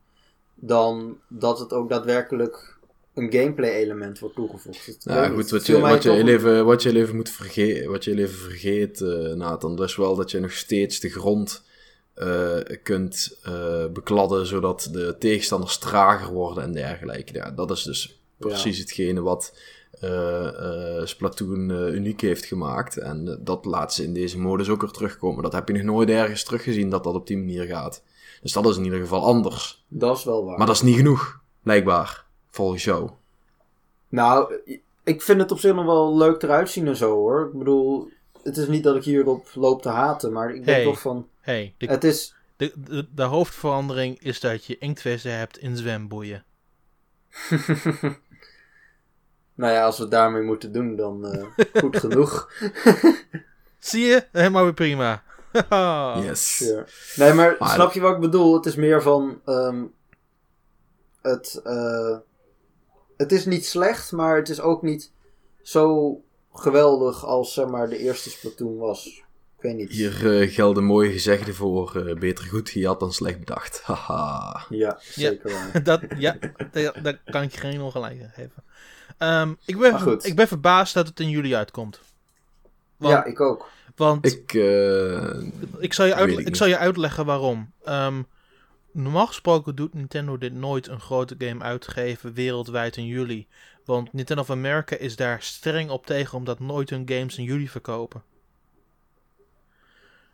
Dan dat het ook daadwerkelijk een gameplay element wordt toegevoegd. Het- Ja, goed, wat je, wat, je even, wat je even moet vergeten, wat je even vergeet, eh, Nathan, dat is wel dat je nog steeds de grond eh, kunt eh, bekladden, zodat de tegenstanders trager worden en dergelijke. Ja, dat is dus precies hetgene wat Splatoon uniek heeft gemaakt. En dat laat ze in deze modus ook weer terugkomen. Dat heb je nog nooit ergens teruggezien dat dat op die manier gaat. Dus dat is in ieder geval anders. Dat is wel waar. Maar dat is niet genoeg, blijkbaar, volgens jou. Nou, ik vind het op zich nog wel leuk eruit zien en zo hoor. Ik bedoel, het is niet dat ik hierop loop te haten, maar ik denk Hey. toch van. Hey, de, Het is. de, de, de hoofdverandering is dat je inktvissen hebt in zwemboeien. nou ja, als we het daarmee moeten doen, dan eh, goed genoeg. Zie je? Helemaal weer prima. Yes. Ja. Nee, maar, Maar- snap je wat ik bedoel? Het is meer van. ehm, het, eh, het is niet slecht, maar het is ook niet zo geweldig als zeg maar, de eerste Splatoon was. Ik weet niet. Hier eh, gelden mooie gezegden voor eh, beter goed gejat dan slecht bedacht. Haha. Ja, zeker waar. dat, ja, daar, daar kan ik je geen ongelijk in geven. Ehm, ik, ben, Maar goed. ik ben verbaasd dat het in juli uitkomt. Want, ja, ik ook. want ik, Ik, eh, zal je, ik ik zal je uitleggen waarom. Ehm, normaal gesproken doet Nintendo dit nooit een grote game uitgeven wereldwijd in juli. Want Nintendo of America is daar streng op tegen omdat nooit hun games in juli verkopen.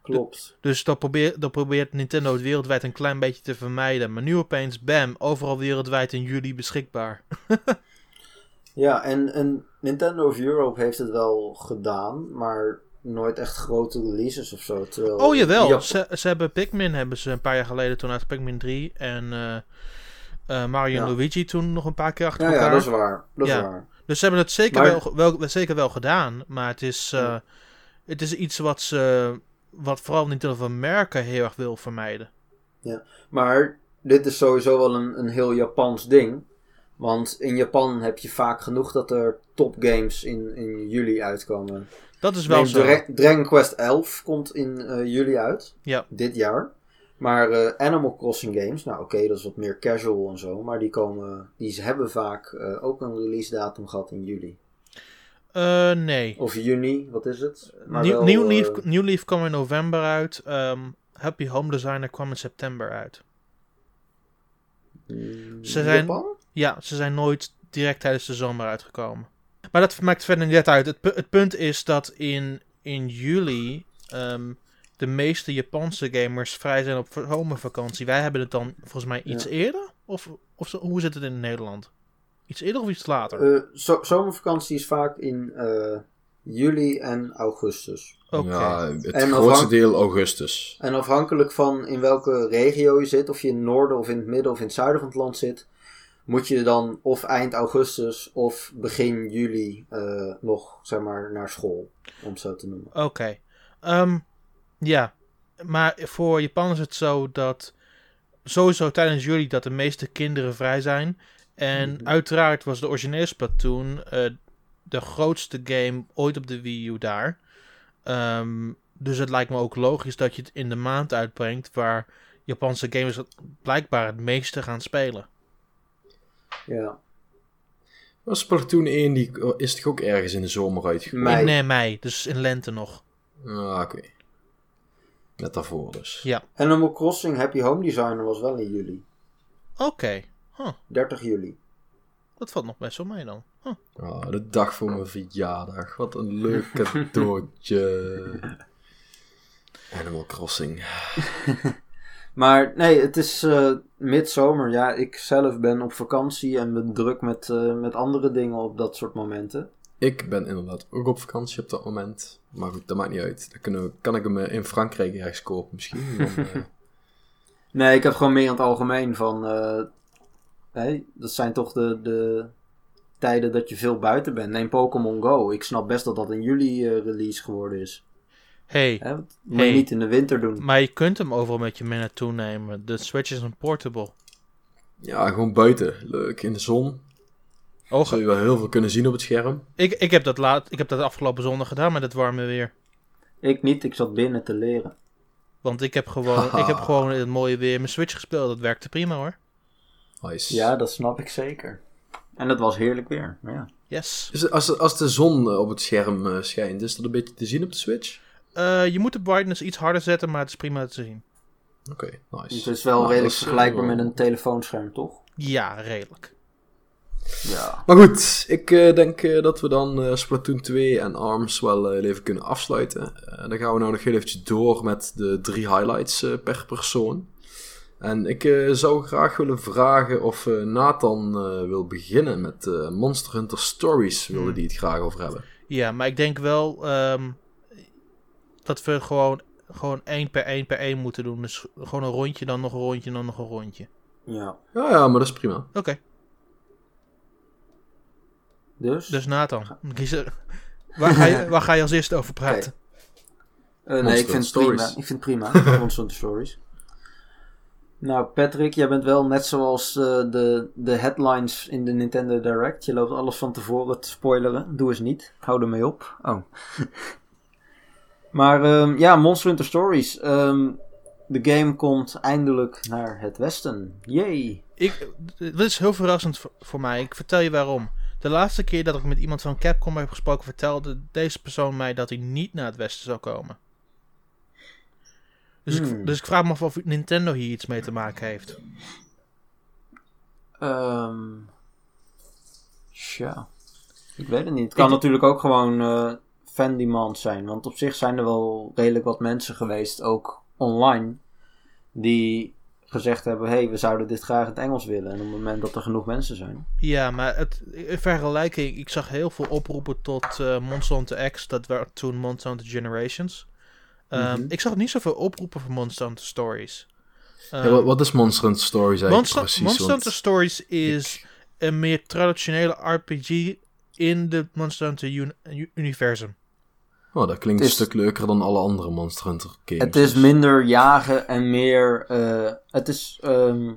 Klopt. Dus dat, probeer, dat probeert Nintendo het wereldwijd een klein beetje te vermijden. Maar nu opeens, bam, overal wereldwijd in juli beschikbaar. Ja, en, en Nintendo of Europe heeft het wel gedaan, maar nooit echt grote releases of zo. Terwijl Oh jawel, Jap- ze, ze hebben Pikmin hebben ze een paar jaar geleden toen uit Pikmin 3 en eh, Mario en Ja. Luigi toen nog een paar keer achter Ja, ja, elkaar. dat is waar. Dat Ja. is waar. Dus ze hebben het zeker, Maar- wel, wel, zeker wel gedaan, maar het is, eh, Ja. het is iets wat ze, wat vooral Nintendo of America heel erg wil vermijden. Maar dit is sowieso wel een, een heel Japans ding. Want in Japan heb je vaak genoeg dat er topgames in, in juli uitkomen. Dat is wel Neem zo. Dra- Dragon Quest 11 komt in eh, juli uit. Ja. Dit jaar. Maar eh, Animal Crossing games, nou oké, dat is wat meer casual en zo. Maar die, komen, die hebben vaak eh, ook een release datum gehad in juli. Nee. Of juni, wat is het? Maar Nieuw, wel, eh, Leaf, New Leaf kwam in november uit. ehm, Happy Home Designer kwam in september uit. mm, Ze zijn- Japan? Ja, ze zijn nooit direct tijdens de zomer uitgekomen. Maar dat maakt verder niet uit. Het, pu- het punt is dat in, in juli ehm, de meeste Japanse gamers vrij zijn op zomervakantie. Wij hebben het dan volgens mij iets Ja. eerder? Of, of hoe zit het in Nederland? Iets eerder of iets later? Eh, zo- zomervakantie is vaak in eh, juli en augustus. Oké. ja, het En grootste deel augustus. En afhankelijk van in welke regio je zit, of je in het noorden of in het midden of in het zuiden van het land zit, moet je dan of eind augustus of begin juli eh, nog, zeg maar, naar school, om het zo te noemen. Oké. Ehm, ja, maar voor Japan is het zo dat sowieso tijdens juli dat de meeste kinderen vrij zijn. En Mhm. uiteraard was de originele Splatoon eh, de grootste game ooit op de Wii U daar. Ehm, dus het lijkt me ook logisch dat je het in de maand uitbrengt waar Japanse gamers blijkbaar het meeste gaan spelen. Ja. Maar Splatoon 1 die is toch ook ergens in de zomer uitgekomen? Mei. Eh, mei, dus in lente nog. Ah, oké. Net daarvoor dus. Ja. Animal Crossing Happy Home Designer was wel in juli. Oké, 30 juli. dat valt nog best wel mee dan. Huh. Ah, de dag voor mijn verjaardag. Wat een leuk cadeautje. Animal Crossing. Maar nee, het is eh midzomer. Ja, ik zelf ben op vakantie en ben druk met, eh, met andere dingen op dat soort momenten. Ik ben inderdaad ook op vakantie op dat moment. Maar goed, dat maakt niet uit. Dan kunnen we, kan ik hem eh, in Frankrijk ergens kopen misschien. Dan, eh, Nee, ik heb gewoon meer in het algemeen van. hè, dat zijn toch de, de tijden dat je veel buiten bent. Neem Pokémon Go. Ik snap best dat dat in juli release geworden is. Hey, Hè? Dat moet Hey. je niet in de winter doen. Maar je kunt hem overal met je mee naartoe nemen. De Switch is een portable. ja, gewoon buiten. Leuk, in de zon. Oh, Zul je wel heel veel kunnen zien op het scherm. ik, ik, heb dat laat, ik heb dat afgelopen zondag gedaan met het warme weer. Ik niet, ik zat binnen te leren. Want ik heb gewoon, ik heb gewoon in het mooie weer mijn Switch gespeeld. Dat werkte prima hoor. Nice. Ja, dat snap ik zeker. En dat was heerlijk weer. maar Ja. Yes. Dus als, als de zon op het scherm eh, schijnt, is dat een beetje te zien op de Switch? Eh, je moet de brightness iets harder zetten, maar het is prima te zien. Oké, nice. Dus het is wel Nou, redelijk is, vergelijkbaar eh, met een telefoonscherm, toch? Ja, redelijk. Ja. Maar goed, ik eh, denk eh, dat we dan eh, Splatoon 2 en ARMS wel eh, even kunnen afsluiten. Eh, dan gaan we nou nog heel eventjes door met de drie highlights eh, per persoon. En ik eh, zou graag willen vragen of eh, Nathan eh, wil beginnen met eh, Monster Hunter Stories. Wilde Hmm. die het graag over hebben. Ja, maar ik denk wel ehm, dat we gewoon, gewoon één per één per één moeten doen. Dus gewoon een rondje, dan nog een rondje, dan nog een rondje. Ja. Ja, ja, maar dat is prima. Oké. Dus? Dus Nathan, kies er- waar, ga je, waar ga je als eerste over praten? Eh, nee, ik vind het Stories. prima. Ik vind het prima. Monster Stories. Nou, Patrick, jij bent wel net zoals eh, de, de headlines in de Nintendo Direct. Je loopt alles van tevoren te spoileren. Doe eens niet. Hou ermee op. Oh. maar ehm, ja, Monster Hunter Stories. Ehm, de game komt eindelijk naar het westen. Yay. Ik, dit is heel verrassend voor, voor mij. Ik vertel je waarom. De laatste keer dat ik met iemand van Capcom heb gesproken, vertelde deze persoon mij dat hij niet naar het westen zou komen. Dus, Hmm. ik, dus ik vraag me af of Nintendo hier iets mee te maken heeft. Ehm tja. Ik weet het niet. Het kan Ik- natuurlijk ook gewoon eh fan demand zijn. Want op zich zijn er wel redelijk wat mensen geweest, ook online, die gezegd hebben: hey, we zouden dit graag in het Engels willen. En op het moment dat er genoeg mensen zijn. Ja, maar het, in vergelijking, ik zag heel veel oproepen tot eh Monster Hunter X. Dat werd toen Monster Hunter Generations. Ehm, Mhm. Ik zag niet zoveel oproepen voor Monster Hunter Stories. Ja, wat, is Monster Hunter Stories eigenlijk Monster, precies? Monster Want Hunter Stories is een meer traditionele RPG in de Monster Hunter uni- u- universum. Oh, dat klinkt is- een stuk leuker dan alle andere Monster Hunter games. Het is dus. minder jagen en meer. eh, het is ehm,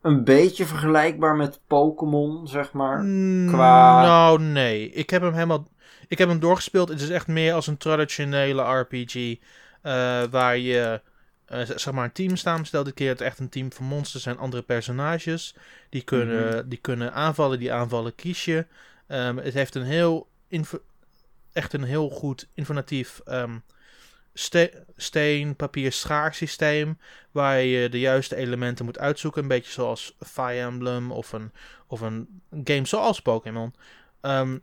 een beetje vergelijkbaar met Pokémon, zeg maar. Mm, qua- Nou, nee. Ik heb hem helemaal... Ik heb hem doorgespeeld. Het is echt meer als een traditionele RPG. eh, waar je... eh, zeg maar een team samenstelt. Dit keer het echt een team van monsters en andere personages. Die kunnen, die kunnen aanvallen. Die aanvallen kies je. Ehm, het heeft een heel... echt een heel goed informatief... ehm, ste- steen, papier, schaar systeem. Waar je de juiste elementen moet uitzoeken. Een beetje zoals Fire Emblem of een, of een game zoals Pokémon. Ehm,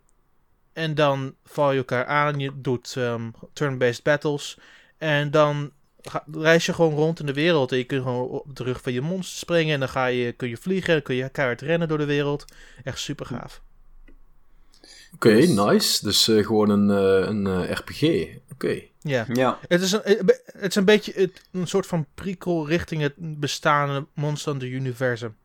en dan val je elkaar aan. Je doet ehm, turn-based battles. En dan reis je gewoon rond in de wereld. En je kunt gewoon op de rug van je monster springen. En dan ga je, kun je vliegen. Kun je keihard rennen door de wereld. Echt super gaaf. Oké, Dus- nice. Dus eh, gewoon een, eh, een eh, RPG. Oké. Ja. Ja. Het is een, het is een beetje het, een soort van prikkel richting het bestaande Monster Hunter universum.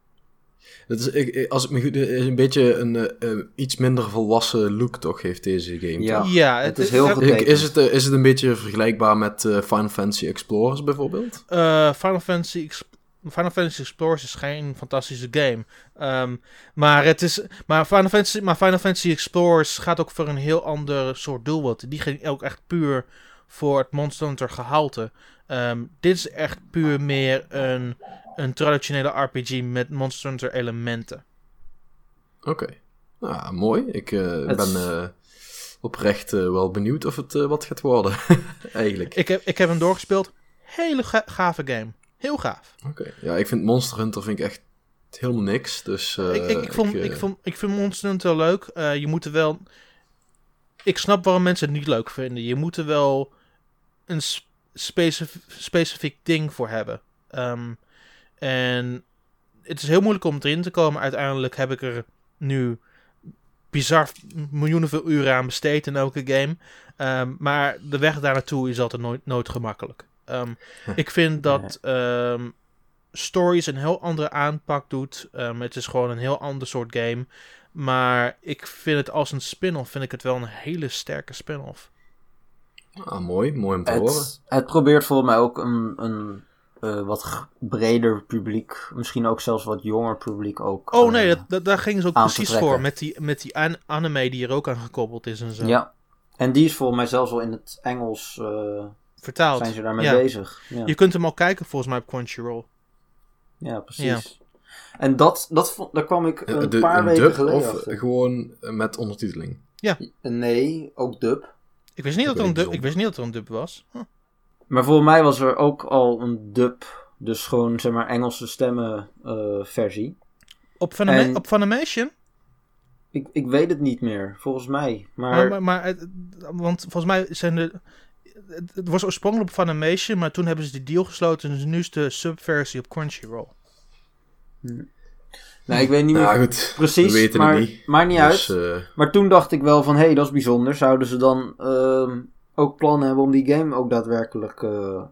Dat is, ik- als ik me goed is een beetje een iets minder volwassen look, toch, heeft deze game. Ja. toch? Ja, het is heel het- Getekend. Is het, is het een beetje vergelijkbaar met eh, Final Fantasy Explorers bijvoorbeeld? Eh, Final, Fantasy Ex- Final Fantasy Explorers is geen fantastische game. Ehm, maar, het is, maar, Final Fantasy, maar Final Fantasy Explorers gaat ook voor een heel ander soort doelwit. Die ging ook echt puur voor het Monster Hunter gehalte. Ehm, dit is echt puur meer een, een traditionele RPG met Monster Hunter elementen. Oké. Nou, mooi. Ik eh, ben eh, oprecht eh, wel benieuwd of het wat gaat worden. Eigenlijk. Ik heb, ik heb hem doorgespeeld. Hele ga- gave game. Heel gaaf. Oké. Ja, ik vind Monster Hunter vind ik echt helemaal niks. Dus eh, ik, ik, ik, vond, eh, ik, vond, ik vind Monster Hunter leuk. Eh, je moet er wel... Ik snap waarom mensen het niet leuk vinden. Je moet er wel een specif- specifiek ding voor hebben. Ehm, en het is heel moeilijk om erin te komen. Uiteindelijk heb ik er nu bizar miljoenen veel uren aan besteed in elke game. Ehm, maar de weg daar naartoe is altijd nooit, nooit gemakkelijk. Ehm, ik vind dat ehm, Stories een heel andere aanpak doet. Ehm, het is gewoon een heel ander soort game. Maar ik vind het als een spin-off vind ik het wel een hele sterke spin-off. Ah, mooi. Mooi om te horen. Het, het probeert volgens mij ook een, een eh, wat breder publiek, misschien ook zelfs wat jonger publiek ook. Oh eh, nee, dat, dat- daar gingen ze ook precies voor. Met die, met die an- anime die er ook aan gekoppeld is en zo. Ja. En die is volgens mij zelfs wel in het Engels eh, Vertaald. zijn ze daarmee Ja. bezig. Ja. Je kunt hem al kijken volgens mij op Crunchyroll. Ja, precies. En dat, dat vond, daar kwam ik een de- paar een weken dub geleden of achter. gewoon met ondertiteling? Nee, ook dub. Ik wist niet, dat er, weet een dub, ik wist niet dat er een dub was. Huh. Maar volgens mij was er ook al een dub. Dus gewoon, zeg maar, Engelse stemmen eh, versie. Op, Funima- En- op Funimation? Ik, ik weet het niet meer, volgens mij. Maar, Maar, maar, maar het- want volgens mij zijn de... Het, het was oorspronkelijk op Funimation, maar toen hebben ze die deal gesloten. Dus nu is de subversie op Crunchyroll. nee, ik weet niet meer Nou goed, precies. we weten maar het niet. maakt niet Dus, uit. eh, Maar toen dacht ik wel van, hé, hey, dat is bijzonder. Zouden ze dan ehm, ook plannen hebben om die game ook daadwerkelijk eh,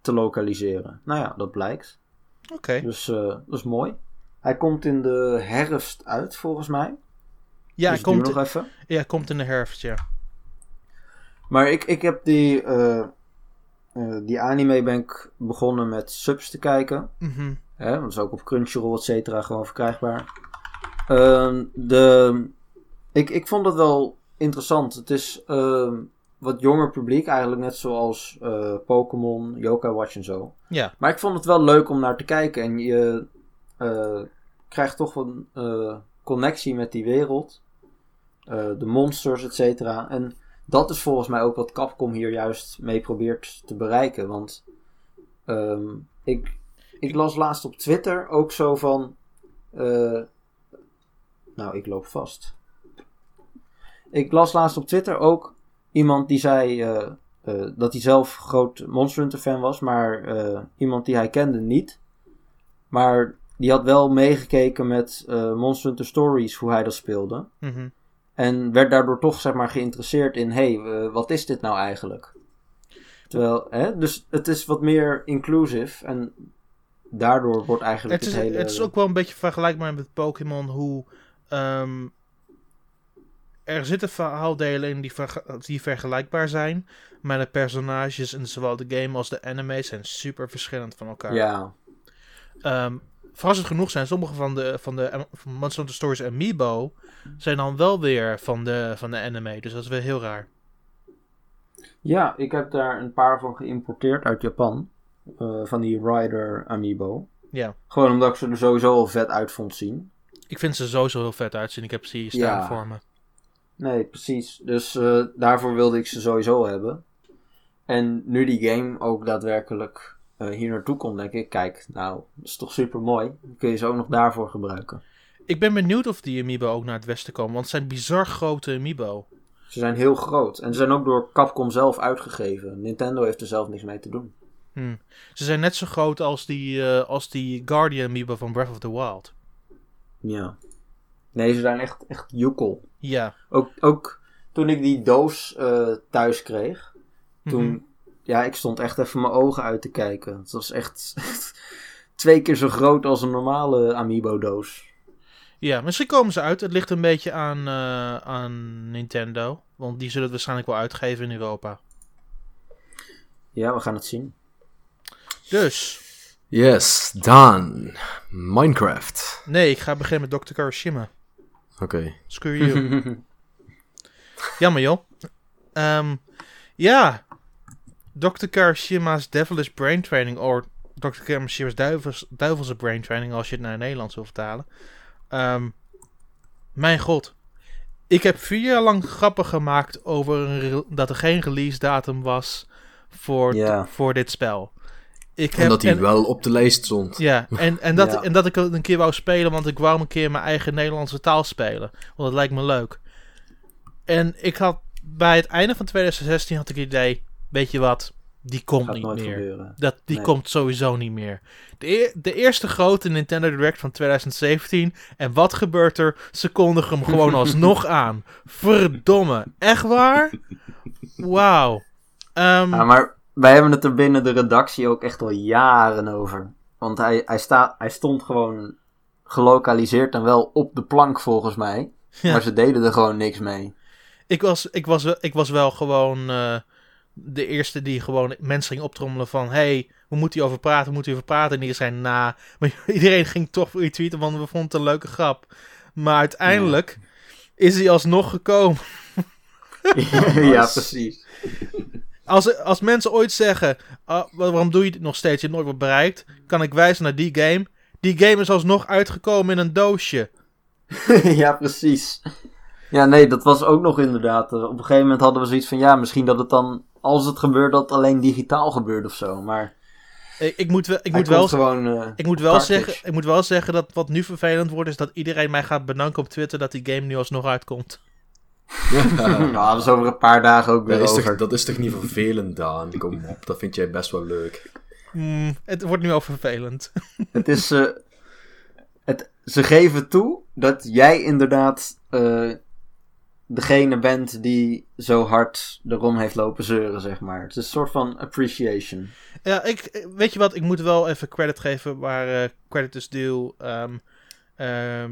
te lokaliseren? Nou ja, dat blijkt. Oké. Dus eh, dat is mooi. Hij komt in de herfst uit, volgens mij. Ja, dus komt, duurt nog even. ja, komt in de herfst, ja. Maar ik, ik heb die, eh, eh, die anime ben ik begonnen met subs te kijken. Mhm. Hè, want dat is ook op Crunchyroll, et cetera, gewoon verkrijgbaar. Ehm, de, ik, ik vond het wel interessant. Het is ehm, wat jonger publiek, eigenlijk net zoals eh, Pokémon, Yokai Watch en zo. Ja. Maar ik vond het wel leuk om naar te kijken. En je krijgt toch een connectie met die wereld. De monsters, et cetera. En dat is volgens mij ook wat Capcom hier juist mee probeert te bereiken. Want ehm, ik, ik las laatst op Twitter ook zo van. eh, nou, ik loop vast. Ik las laatst op Twitter ook iemand die zei eh, eh, dat hij zelf groot Monster Hunter fan was, maar iemand die hij kende niet. Maar die had wel meegekeken met Monster Hunter Stories, hoe hij dat speelde. Mhm. En werd daardoor toch zeg maar geïnteresseerd in, hé, hey, eh, wat is dit nou eigenlijk? Terwijl, hè, dus het is wat meer inclusive en daardoor wordt eigenlijk Het het, is, hele... het is ook wel een beetje vergelijkbaar met Pokémon, hoe ehm, er zitten verhaaldelen in die, die vergelijkbaar zijn, maar de personages in zowel de game als de anime zijn super verschillend van elkaar. Ja, Ehm, verrassend genoeg zijn sommige van de, van de van Monster Hunter Stories Amiibo zijn dan wel weer van de, van de anime, dus dat is wel heel raar. ja, ik heb daar een paar van geïmporteerd uit Japan. eh, van die Rider Amiibo. Ja, Gewoon omdat ik ze er sowieso al vet uit vond zien. ik vind ze sowieso heel vet uitzien. Ik heb ze hier staan Ja. voor me. Nee, precies. Dus eh, daarvoor wilde ik ze sowieso hebben. En nu die game ook daadwerkelijk hier naartoe komt, denk ik, kijk, nou, dat is toch super mooi. Kun je ze ook nog daarvoor gebruiken. Ik ben benieuwd of die Amiibo ook naar het westen komen, want het zijn bizar grote Amiibo. Ze zijn heel groot. En ze zijn ook door Capcom zelf uitgegeven. Nintendo heeft er zelf niks mee te doen. Hm. Ze zijn net zo groot als die, eh, als die Guardian Amiibo van Breath of the Wild. Ja. Nee, ze zijn echt, echt joekel. Ja. Ook, ook toen ik die doos eh, thuis kreeg, toen, Mhm. Ja, ik stond echt even mijn ogen uit te kijken. Het was echt, echt twee keer zo groot als een normale Amiibo-doos. Ja, misschien komen ze uit. Het ligt een beetje aan, eh, aan Nintendo. Want die zullen het waarschijnlijk wel uitgeven in Europa. Ja, we gaan het zien. Dus, Yes, Daan. Minecraft. nee, ik ga beginnen met Dr. Karashima. Oké. Screw you. Jammer joh. Ehm, ja, Dr. Karashima's Devilish Brain Training, of Dr. Karashima's duivels, Duivelse Brain Training, als je het naar het Nederlands wil vertalen. Ehm, mijn god. Ik heb vier jaar lang grappen gemaakt over een dat er geen release datum was voor, voor dit spel. Ik En heb, dat hij en- wel op de lijst stond. ja, en, en, dat, Ja. en dat ik het een keer wou spelen, want ik wou een keer mijn eigen Nederlandse taal spelen. Want dat lijkt me leuk. En ik had bij het einde van 2016 had ik het idee, weet je wat, die komt Gaat niet meer. gebeuren. Dat, die Nee. komt sowieso niet meer. De, de eerste grote Nintendo Direct van 2017. En wat gebeurt er? Ze kondigen hem gewoon alsnog aan. Verdomme. Echt waar? Wauw. Ehm, Ja, maar wij hebben het er binnen de redactie ook echt al jaren over. Want hij, hij, sta, hij stond gewoon gelokaliseerd en wel op de plank volgens mij. Ja. Maar ze deden er gewoon niks mee. Ik was, ik was, wel- ik was wel gewoon eh, de eerste die gewoon mensen ging optrommelen van... hey, we moeten hierover praten, we moeten hierover praten. En die zei na. Maar iedereen ging toch retweeten, want we vonden het een leuke grap. Maar uiteindelijk is hij alsnog gekomen. ja, precies. Als, als mensen ooit zeggen, ah, wa- waarom doe je dit nog steeds? Je hebt nooit wat bereikt. Kan ik wijzen naar die game. Die game is alsnog uitgekomen in een doosje. ja, precies. Ja, nee, dat was ook nog inderdaad. eh, Op een gegeven moment hadden we zoiets van, ja, misschien dat het dan, als het gebeurt, dat het alleen digitaal gebeurt of zo. Maar Ik, ik moet, wel- ik hij moet wel komt gewoon... eh, Ik moet, wel zeggen, ik moet wel zeggen dat wat nu vervelend wordt, is dat iedereen mij gaat bedanken op Twitter dat die game nu alsnog uitkomt. nou, dat is over een paar dagen ook weer Dat is, over. toch, dat is toch niet vervelend, Daan? Kom op, dat vind jij best wel leuk. Hmm, het wordt nu al vervelend. Het is. eh, het, ze geven toe dat jij inderdaad eh, degene bent die zo hard erom heeft lopen zeuren, zeg maar. Het is een soort van appreciation. ja, ik, weet je wat, ik moet wel even credit geven waar eh, credit is due. Ehm,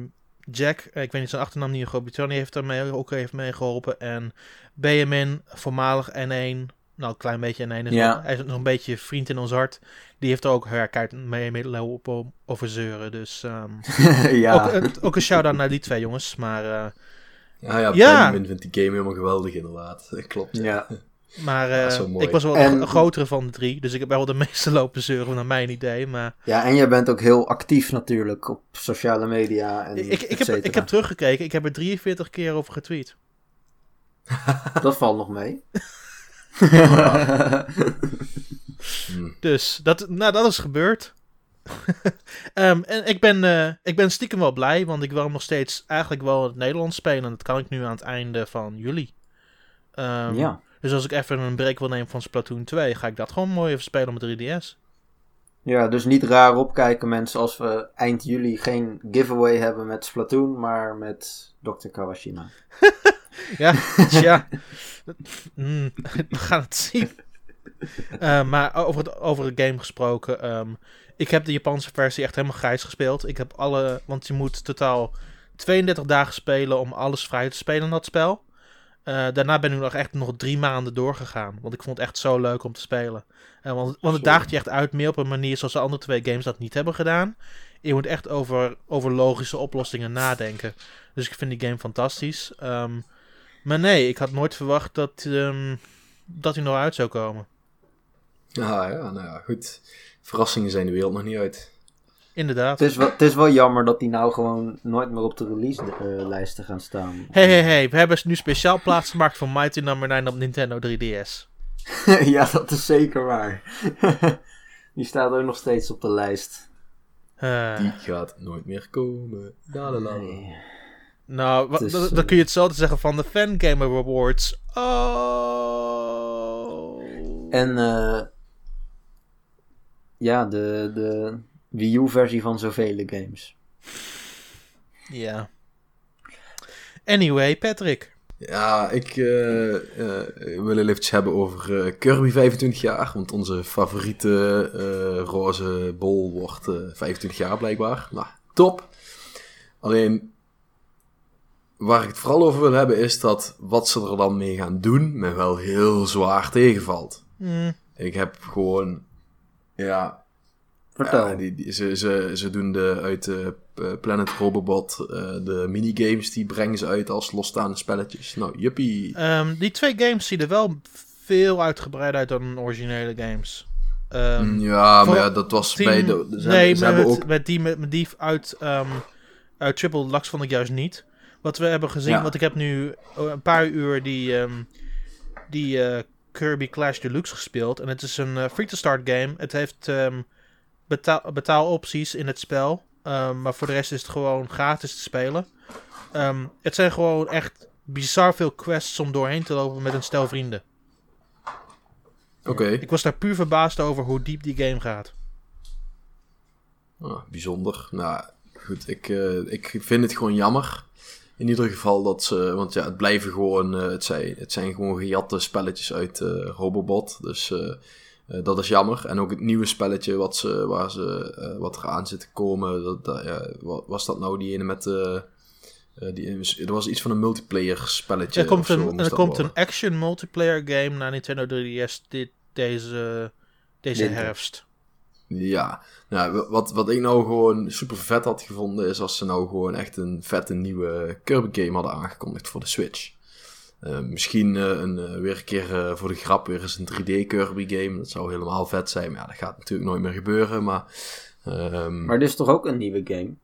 Jack, eh, ik weet niet zijn achternaam niet Groot-Brittannië, heeft daarmee ook heeft meegeholpen. En Benjamin, voormalig N1, nou een klein beetje N1, is Ja. nog- hij is nog een beetje vriend in ons hart. Die heeft er ook herkaart mee meelopen over zeuren. Dus ehm, ja. ook, eh, ook een shout-out naar die twee jongens. Maar, eh, Ja, ja, Ja. Benjamin vindt die game helemaal geweldig inderdaad. Klopt. ja. maar eh, mooi. ik was wel En- een grotere van de drie. Dus ik heb wel de meeste lopen zeuren, naar mijn idee. Maar ja, en jij bent ook heel actief natuurlijk op sociale media en ik, ik, ik, heb, ik heb teruggekeken. Ik heb er 43 keer over getweet. Dat valt nog mee. Dus dat, nou, dat is gebeurd. Ehm, en ik ben, eh, ik ben stiekem wel blij, want ik wil nog steeds eigenlijk wel het Nederlands spelen. En dat kan ik nu aan het einde van juli. Ehm, ja. Dus als ik even een break wil nemen van Splatoon 2, ga ik dat gewoon mooi even spelen op mijn 3DS. ja, dus niet raar opkijken mensen als we eind juli geen giveaway hebben met Splatoon, maar met Dr. Kawashima. Ja, tja. Mm, we gaan het zien. Eh, maar over het, over het game gesproken. ehm, ik heb de Japanse versie echt helemaal grijs gespeeld. Ik heb alle. Want je moet totaal 32 dagen spelen om alles vrij te spelen in dat spel. Eh, daarna ben ik nog echt nog drie maanden doorgegaan. Want ik vond het echt zo leuk om te spelen. Eh, want, want het daagt je echt uit meer op een manier zoals de andere twee games dat niet hebben gedaan. Je moet echt over, over logische oplossingen nadenken. Dus ik vind die game fantastisch. Ehm, maar nee, ik had nooit verwacht dat, ehm, dat hij nog uit zou komen. Ja, ja, nou ja, goed. Verrassingen zijn de wereld nog niet uit. Inderdaad. Het is, wel, het is wel jammer dat die nou gewoon nooit meer op de release-lijsten gaan staan. Hey, hey, hey. We hebben nu speciaal plaats gemaakt voor Mighty Number 9 op Nintendo 3DS. ja, dat is zeker waar. die staat ook nog steeds op de lijst. Eh, Die gaat nooit meer komen. La, la, la. Nee. nou, dan- eh, dan kun je hetzelfde zeggen van de Fangamer Awards. Oh. En eh, ja, de, de Wii U-versie van zoveel games. Ja. Anyway, Patrick. Ja, ik eh, eh, wil het eventjes hebben over eh, Kirby 25 jaar. Want onze favoriete eh, roze bol wordt eh, 25 jaar blijkbaar. Nou, top. Alleen, waar ik het vooral over wil hebben is dat wat ze er dan mee gaan doen me wel heel zwaar tegenvalt. Hmm, Ik heb gewoon, ja, Vertel. Ja, die, die- ze, ze, ze doen de, uit de eh, Planet Robobot eh, de minigames, die brengen ze uit als losstaande spelletjes. Nou, juppie. ehm, die twee games zien er wel veel uitgebreider uit dan originele games. Ehm, Mm, ja, maar ja, dat was team- bij de... Ze, nee, ze maar hebben met, ook... met die, met, met die uit, ehm, uit Triple Deluxe vond ik juist niet. Wat we hebben gezien, Ja. want ik heb nu een paar uur die, die eh, Kirby Clash Deluxe gespeeld. En het is een eh, free-to-start game. Het heeft ehm, betaal, betaalopties in het spel. Ehm, maar voor de rest is het gewoon gratis te spelen. Ehm, het zijn gewoon echt bizar veel quests om doorheen te lopen met een stel vrienden. Oké, Ik was daar puur verbaasd over hoe diep die game gaat. Ah, bijzonder. Nou, goed, ik, eh, ik vind het gewoon jammer. In ieder geval dat ze... Want ja, het blijven gewoon... eh, het, zijn, het zijn gewoon gejatte spelletjes uit eh, Robobot. Dus eh, dat is jammer. En ook het nieuwe spelletje wat, ze, waar ze, wat er aan zit te komen. Dat, dat, ja, wa- was dat nou die ene met... eh, die, er was iets van een multiplayer spelletje. Er komt, een, er komt een action multiplayer game naar Nintendo 3DS dit, deze, deze herfst. Ja, nou, wat, wat ik nou gewoon super vet had gevonden is als ze nou gewoon echt een vette nieuwe Kirby game hadden aangekondigd voor de Switch. Eh, misschien eh, een, eh, weer een keer voor de grap weer eens een 3D Kirby game. Dat zou helemaal vet zijn. Maar ja, dat gaat natuurlijk nooit meer gebeuren. Maar, ehm, Maar dit is toch ook een nieuwe game?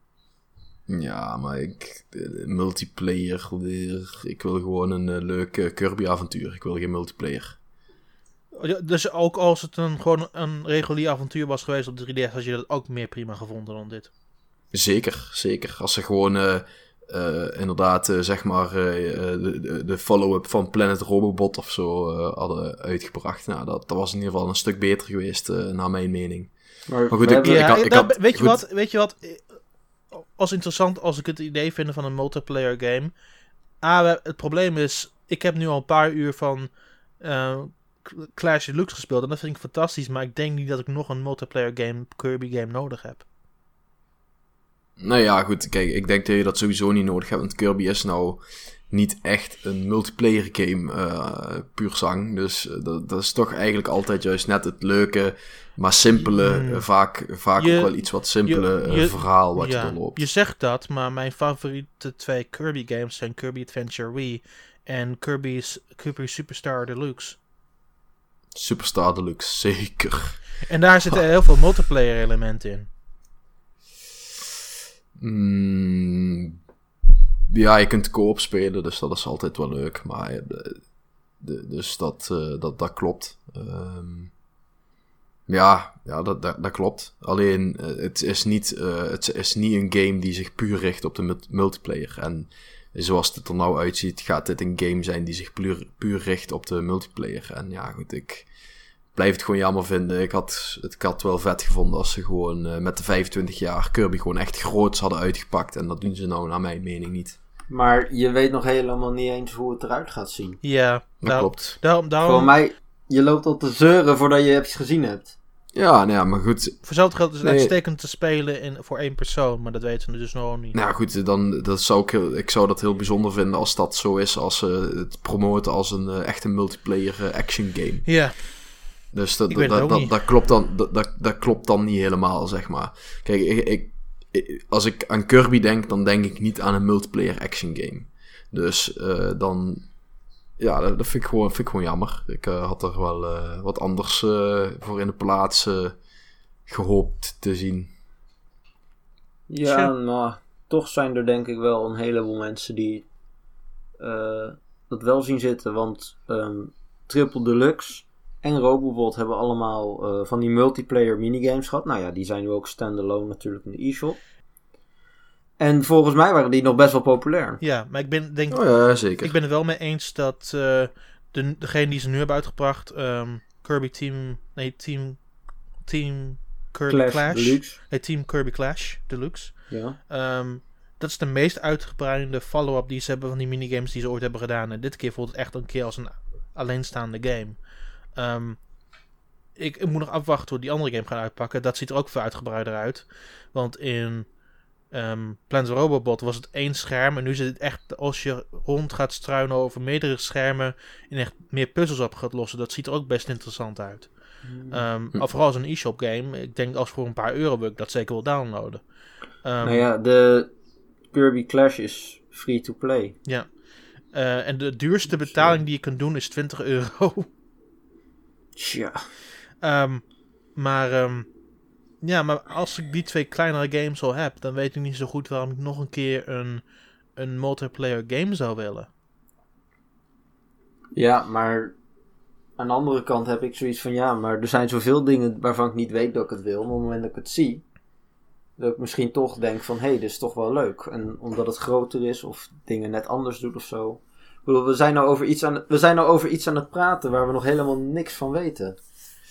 ja, maar ik, multiplayer weer. Ik wil gewoon een leuk Kirby avontuur. Ik wil geen multiplayer. Ja, Dus ook als het een, gewoon een regulier avontuur was geweest op de 3DS, had je dat ook meer prima gevonden dan dit. Zeker, zeker. Als ze gewoon eh, eh, inderdaad, eh, zeg maar, de, de- de follow-up van Planet Robobot of zo eh, hadden uitgebracht. Nou, dat, dat was in ieder geval een stuk beter geweest, naar mijn mening. Maar, Maar goed, ik- hebben- ik had- daar- had- weet, je goed. wat, weet je wat? Als interessant als ik het idee vind van een multiplayer game. A, we- het probleem is, ik heb nu al een paar uur van Clash Deluxe gespeeld. En dat vind ik fantastisch. Maar ik denk niet dat ik nog een multiplayer game, Kirby game nodig heb. Nou ja, goed. Kijk, ik denk dat je dat sowieso niet nodig hebt. Want Kirby is nou niet echt een multiplayer game, eh puur zang. Dus eh, dat, dat is toch eigenlijk altijd juist net het leuke, maar simpele, Mm. eh, vaak, vaak Je- ook wel iets wat simpele je- verhaal wat ja, je doorloopt. je zegt dat, maar mijn favoriete twee Kirby games zijn Kirby Adventure Wii en Kirby's Kirby Superstar Deluxe. Superstar Deluxe, zeker. En daar zitten heel veel multiplayer elementen in. Mm, ja, je kunt co-op spelen, dus dat is altijd wel leuk. Maar eh, de, de- dus dat, eh, dat, dat klopt. Ehm, ja, ja dat, dat, dat klopt. Alleen, eh, het, is niet, het is niet een game die zich puur richt op de mul- multiplayer. En zoals het er nou uitziet, gaat dit een game zijn die zich puur, puur richt op de multiplayer. En ja, goed, ik blijf het gewoon jammer vinden. Ik had het ik had wel vet gevonden als ze gewoon eh, met de 25 jaar Kirby gewoon echt groots hadden uitgepakt. En dat doen ze nou naar mijn mening niet. Maar je weet nog helemaal niet eens hoe het eruit gaat zien. Ja, Dat klopt. daarom, Voor mij, je loopt al te zeuren voordat je het gezien hebt. Ja, nou ja, maar goed. voor hetzelfde geld is het Nee. uitstekend te spelen in, voor één persoon, maar dat weten we dus nog niet. Nou goed, dan dat zou ik, ik zou dat heel bijzonder vinden als dat zo is. Als ze het promoten als een eh, echte multiplayer eh, action game. Ja, Dus dat, dat, dat, klopt dan, dat, dat, klopt dan niet helemaal, zeg maar. Kijk, ik, ik, ik- als ik aan Kirby denk, dan denk ik niet aan een multiplayer action game. Dus eh, dan... Ja, dat, dat vind, ik gewoon, vind ik gewoon jammer. Ik eh, had er wel eh, wat anders eh, voor in de plaats eh, gehoopt te zien. Ja, nou, toch zijn er denk ik wel een heleboel mensen die eh, dat wel zien zitten. Want ehm, Triple Deluxe en Robobot hebben allemaal eh, van die multiplayer minigames gehad. Nou ja, die zijn nu ook standalone natuurlijk in de e-shop. En volgens mij waren die nog best wel populair. ja, maar ik ben, denk, Oh ja, zeker. ik ben het wel mee eens dat eh, de, degene die ze nu hebben uitgebracht, ehm, Kirby Team, nee, Team, Team Kirby Clash, Clash, Deluxe. nee, Team Kirby Clash Deluxe, Ja. Ehm, dat is de meest uitgebreide follow-up die ze hebben van die minigames die ze ooit hebben gedaan. En dit keer voelt het echt een keer als een alleenstaande game. Ehm, ik, ik moet nog afwachten hoe die andere game gaat uitpakken. Dat ziet er ook veel uitgebreider uit. Want in ehm Plants vs. Robobot was het één scherm. En nu zit het echt, als je rond gaat struinen over meerdere schermen... en echt meer puzzels op gaat lossen. Dat ziet er ook best interessant uit. Ehm Hm. Vooral als een e-shop game. Ik denk als voor een paar euro wil ik dat zeker wel downloaden. Ehm, nou ja, de Kirby Clash is free to play. Eh, en de duurste betaling die je kunt doen is 20 euro. Tja. Ehm, maar, ehm, ja, maar als ik die twee kleinere games al heb, dan weet ik niet zo goed waarom ik nog een keer een, een multiplayer game zou willen. Ja, maar aan de andere kant heb ik zoiets van ja, maar er zijn zoveel dingen waarvan ik niet weet dat ik het wil. Maar op het moment dat ik het zie, dat ik misschien toch denk van hé, hey, dit is toch wel leuk. En omdat het groter is of dingen net anders doet of zo. Ik bedoel, we zijn nou over iets aan, we zijn nou over iets aan het praten waar we nog helemaal niks van weten.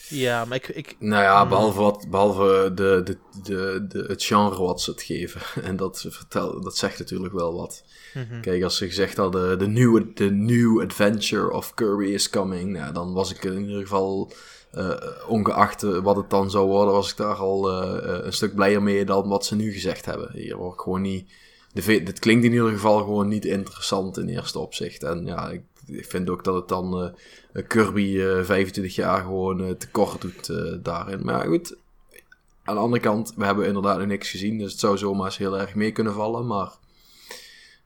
Ja, maar ik... ik Nou ja, Hmm. behalve, wat, behalve de, de, de, de, het genre wat ze het geven. En dat, vertel, dat zegt natuurlijk wel wat. mhm. Kijk, als ze gezegd hadden, de new, the new adventure of Kirby is coming, nou, dan was ik in ieder geval, eh, ongeacht eh, wat het dan zou worden, was ik daar al eh, een stuk blijer mee dan wat ze nu gezegd hebben. Hier word ik gewoon niet, de, dit klinkt in ieder geval gewoon niet interessant in eerste opzicht. En ja, ik, ik vind ook dat het dan eh, Kirby eh 25 jaar gewoon eh, tekort doet eh, daarin. Maar ja, goed, aan de andere kant, we hebben inderdaad nog niks gezien, dus het zou zomaar eens heel erg mee kunnen vallen, maar...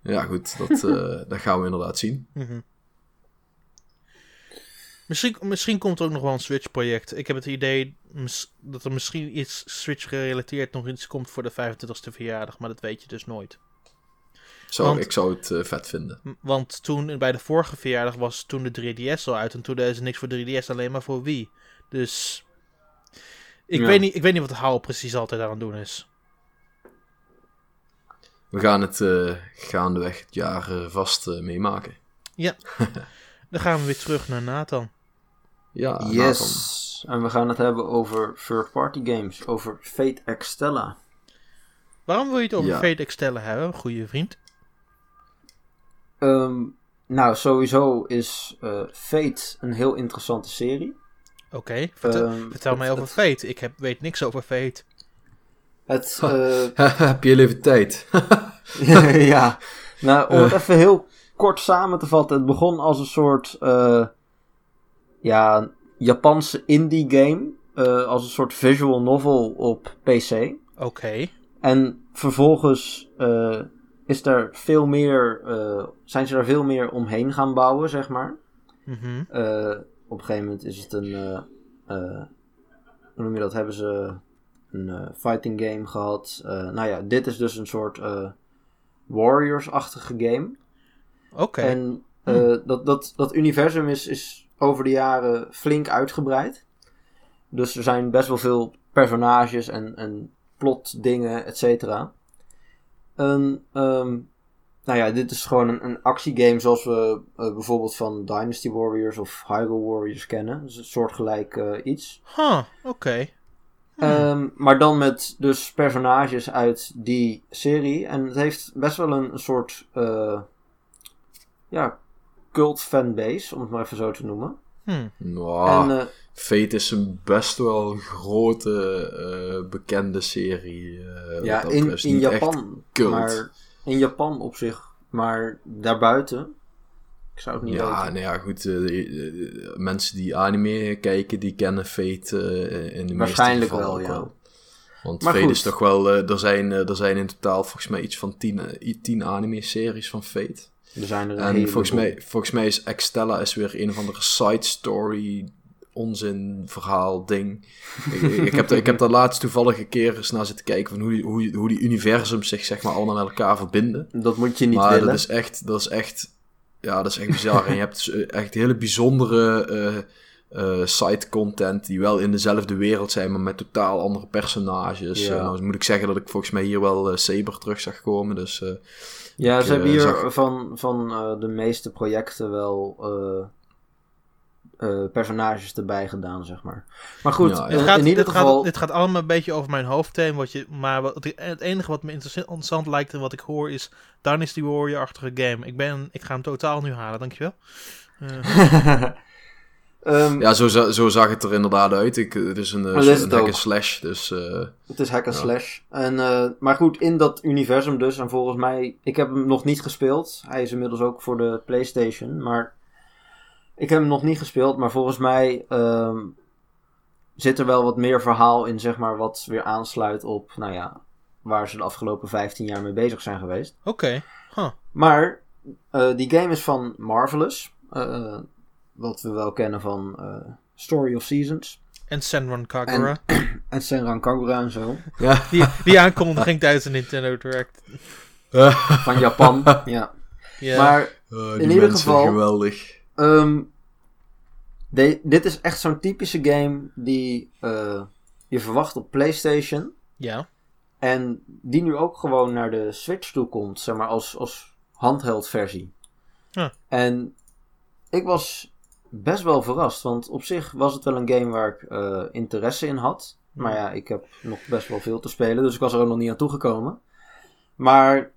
Ja, goed, dat, eh, dat gaan we inderdaad zien. Mhm. Misschien, misschien komt er ook nog wel een Switch-project. Ik heb het idee dat er misschien iets Switch-gerelateerd nog iets komt voor de 25e verjaardag, maar dat weet je dus nooit. Want- ik zou het eh, vet vinden. Want toen bij de vorige verjaardag was toen de 3DS al uit. En toen deden ze niks voor 3DS, alleen maar voor Wii. Dus. Ik, Ja. weet, niet, ik weet niet wat Hal precies altijd aan het doen is. We gaan het eh, gaandeweg het jaar vast eh, meemaken. Dan gaan we weer terug naar Nathan. Ja, Nathan. yes. En we gaan het hebben over third-party games, over Fate Extella. Waarom wil je het over Ja. Fate Extella hebben, goede vriend? Ehm, nou, sowieso is eh, Fate een heel interessante serie. Oké, vertel, Ehm, vertel het- mij over het- Fate. Ik heb, weet niks over Fate. Het, eh, Heb je even tijd? ja, nou, om het even heel kort samen te vatten. Het begon als een soort, eh, ja, Japanse indie game. eh, als een soort visual novel op PC. Oké. En vervolgens eh, is er veel meer, eh, zijn ze daar veel meer omheen gaan bouwen, zeg maar. Mhm. Eh, op een gegeven moment is het een. eh, hoe noem je dat? Hebben ze een fighting game gehad? Eh, nou ja, dit is dus een soort Warriors-achtige game. Oké. En eh, dat, dat, dat universum is, is over de jaren flink uitgebreid. Dus er zijn best wel veel personages en, en plotdingen, et cetera. En, ehm, nou ja, dit is gewoon een, een actiegame zoals we eh, bijvoorbeeld van Dynasty Warriors of Hyrule Warriors kennen. Dus een soortgelijk eh, iets. Huh, oké. Hmm. Ehm, maar dan met dus personages uit die serie. En het heeft best wel een, een soort eh, ja, cult fanbase, om het maar even zo te noemen. Hmm. Nou, En Fate is een best wel grote, eh, bekende serie. eh, ja, in, in Japan. Maar in Japan op zich. Maar daarbuiten. Ik zou het niet Ja, weten. nou ja, goed. eh, mensen die anime kijken, die kennen Fate in de Waarschijnlijk meeste gevallen wel, ja. Want Maar Fate goed. is toch wel... er, zijn, er zijn in totaal volgens mij iets van tien, tien anime-series van Fate. Er zijn er En volgens mij, volgens mij is Extella is weer een of andere side story onzin verhaal ding. ik, heb ik heb daar laatst toevallig een keer eens naar zitten kijken van hoe die, hoe, hoe die universums zich zeg maar allemaal met elkaar verbinden. Dat moet je niet maar willen. dat is echt, dat is echt, ja, dat is echt bizar. en je hebt eh, echt hele bijzondere eh, eh, side content die wel in dezelfde wereld zijn, maar met totaal andere personages. Ja. Nou moet ik zeggen dat ik volgens mij hier wel Saber terug zag komen, dus... Ja, Ik, ze hebben hier zag- van, van de meeste projecten wel eh, eh, personages erbij gedaan, zeg maar. Maar goed, Ja, ja. in, Dit gaat, in ieder dit, geval... gaat, dit gaat allemaal een beetje over mijn hoofd heen. Wat je, maar wat, het enige wat me interessant lijkt en wat ik hoor is Dynasty Warrior-achtige game. Ik, ben, ik ga hem totaal nu halen, dankjewel. Eh, Ehm, Ja, zo, zo zag het er inderdaad uit. Ik, het is een, eh, is een hack slash, dus... eh, Het is hack Ja. slash. En, eh, maar goed, in dat universum dus. En volgens mij, ik heb hem nog niet gespeeld. Hij is inmiddels ook voor de PlayStation. Maar ik heb hem nog niet gespeeld. Maar volgens mij ehm, zit er wel wat meer verhaal in, zeg maar. Wat weer aansluit op, nou ja, waar ze de afgelopen 15 jaar mee bezig zijn geweest. Oké. Huh. Maar eh, die game is van Marvelous. eh, wat we wel kennen van eh, Story of Seasons. En Senran Kagura. En Senran Kagura en zo. ja. Die, die aankondiging tijdens de Nintendo Direct. Van Japan. ja. Ja. Maar Oh, In die ieder mensen, geval- geweldig. Ehm, de- dit is echt zo'n typische game die eh, je verwacht op PlayStation. ja. En die nu ook gewoon naar de Switch toe komt, zeg maar, als, als handheld versie. Ja. En ik was best wel verrast, want op zich was het wel een game waar ik eh, interesse in had. Maar ja, ik heb nog best wel veel te spelen, dus ik was er ook nog niet aan toegekomen. Maar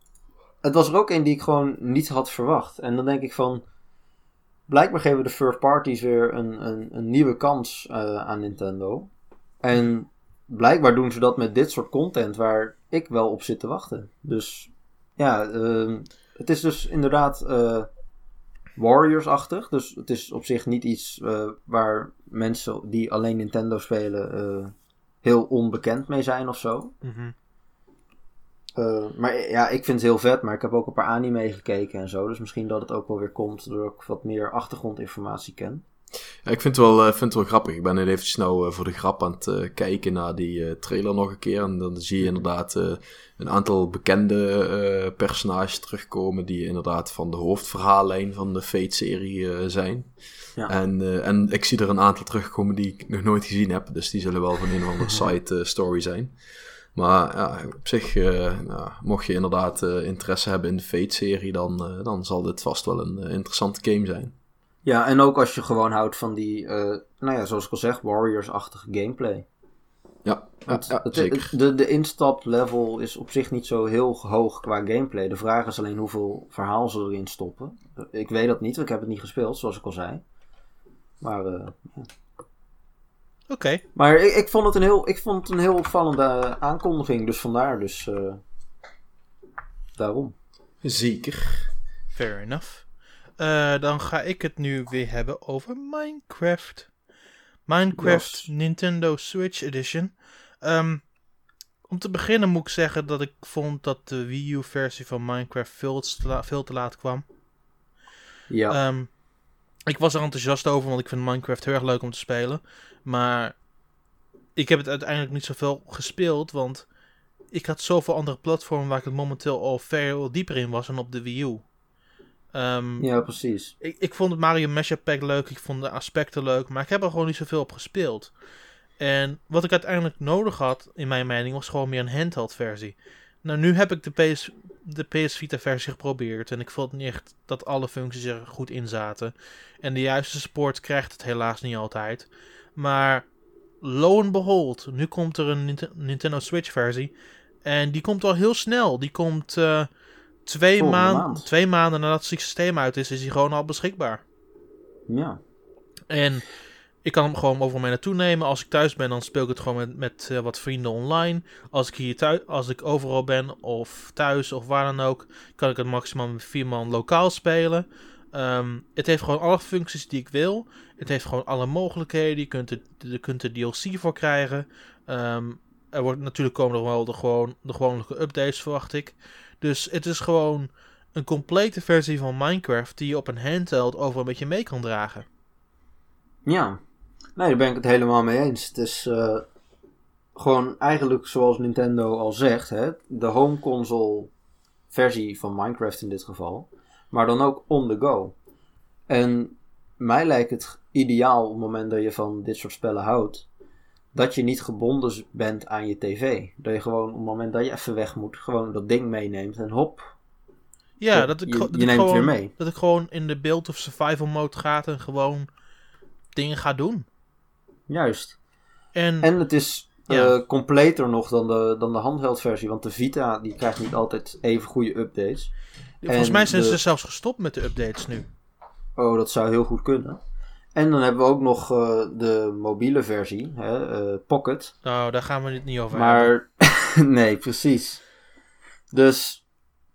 het was er ook een die ik gewoon niet had verwacht. En dan denk ik van, blijkbaar geven de third parties weer een, een, een nieuwe kans eh, aan Nintendo. En blijkbaar doen ze dat met dit soort content waar ik wel op zit te wachten. Dus ja, ehm, het is dus inderdaad eh, Warriors-achtig. Dus het is op zich niet iets eh, waar mensen die alleen Nintendo spelen heel onbekend mee zijn of zo. Mhm. Eh, maar ja, ik vind het heel vet, maar ik heb ook een paar anime gekeken en zo. Dus misschien dat het ook wel weer komt doordat ik wat meer achtergrondinformatie ken. Ja, ik vind het, wel, eh, vind het wel grappig. Ik ben net eventjes nou eh, voor de grap aan het kijken naar die trailer nog een keer. En dan zie je inderdaad een aantal bekende personages terugkomen. Die inderdaad van de hoofdverhaallijn van de Fate-serie zijn. Ja. En, en ik zie er een aantal terugkomen die ik nog nooit gezien heb. Dus die zullen wel van een of andere side story zijn. Maar ja, op zich, eh, nou, mocht je inderdaad eh, interesse hebben in de Fate-serie, dan, eh, dan zal dit vast wel een interessante game zijn. Ja, en ook als je gewoon houdt van die, nou ja, zoals ik al zeg, Warriors-achtige gameplay. Ja, ja, Want ja, het- zeker. de, de instap-level is op zich niet zo heel hoog qua gameplay. De vraag is alleen hoeveel verhaal ze erin stoppen. Ik weet dat niet, want ik heb het niet gespeeld, zoals ik al zei. Maar eh, Oké. Maar ik, ik, vond het een heel, ik vond het een heel opvallende aankondiging. Dus vandaar. Dus eh, daarom. Zeker. Fair enough. Eh, dan ga ik het nu weer hebben over Minecraft. Minecraft Yes. Nintendo Switch Edition. Ehm, om te beginnen moet ik zeggen dat ik vond dat de Wii U versie van Minecraft veel te, la- veel te laat kwam. Ja. Ehm, ik was er enthousiast over, want ik vind Minecraft heel erg leuk om te spelen. Maar ik heb het uiteindelijk niet zoveel gespeeld, want ik had zoveel andere platformen waar ik het momenteel al veel dieper in was dan op de Wii U. Ehm, ja, precies. ik, ik vond het Mario Mashup Pack leuk, ik vond de aspecten leuk, maar ik heb er gewoon niet zoveel op gespeeld. En wat ik uiteindelijk nodig had, in mijn mening, was gewoon meer een handheld versie. Nou, nu heb ik de PS, de PS Vita versie geprobeerd en ik vond niet echt dat alle functies er goed in zaten. En de juiste support krijgt het helaas niet altijd. Maar lo and behold, nu komt er een Nint- Nintendo Switch versie. En die komt al heel snel. Die komt eh, twee, maand. maanden nadat het systeem uit is, is die gewoon al beschikbaar. Ja. En ik kan hem gewoon overal mee naartoe nemen. Als ik thuis ben, dan speel ik het gewoon met, met eh, wat vrienden online. Als ik hier thuis, als ik overal ben of thuis of waar dan ook, kan ik het maximaal met vier man lokaal spelen. Ehm, het heeft gewoon alle functies die ik wil. Het heeft gewoon alle mogelijkheden. Je kunt er, kunt er DLC voor krijgen. Ehm, er wordt natuurlijk komen er wel de, gewoon, de gewone updates, verwacht ik. Dus het is gewoon een complete versie van Minecraft die je op een handheld overal met je mee kan dragen. Ja. Nee, daar ben ik het helemaal mee eens. Het is eh, gewoon eigenlijk zoals Nintendo al zegt, hè, de home console versie van Minecraft in dit geval. Maar dan ook on the go. En mij lijkt het ideaal op het moment dat je van dit soort spellen houdt. Dat je niet gebonden bent aan je tv. Dat je gewoon op het moment dat je even weg moet, gewoon dat ding meeneemt en hop. Ja, dat ik, je, dat je ik neemt gewoon, weer mee. Dat ik gewoon in de build of survival mode ga en gewoon dingen ga doen. Juist. En, En het is Ja. eh, completer nog dan de, dan de handheld versie. Want de Vita die krijgt niet altijd even goede updates. volgens en mij zijn de- ze zelfs gestopt met de updates nu. Oh, dat zou heel goed kunnen. En dan hebben we ook nog eh, de mobiele versie, hè, eh, Pocket. Nou, daar gaan we het niet over hebben. Maar nee, precies. Dus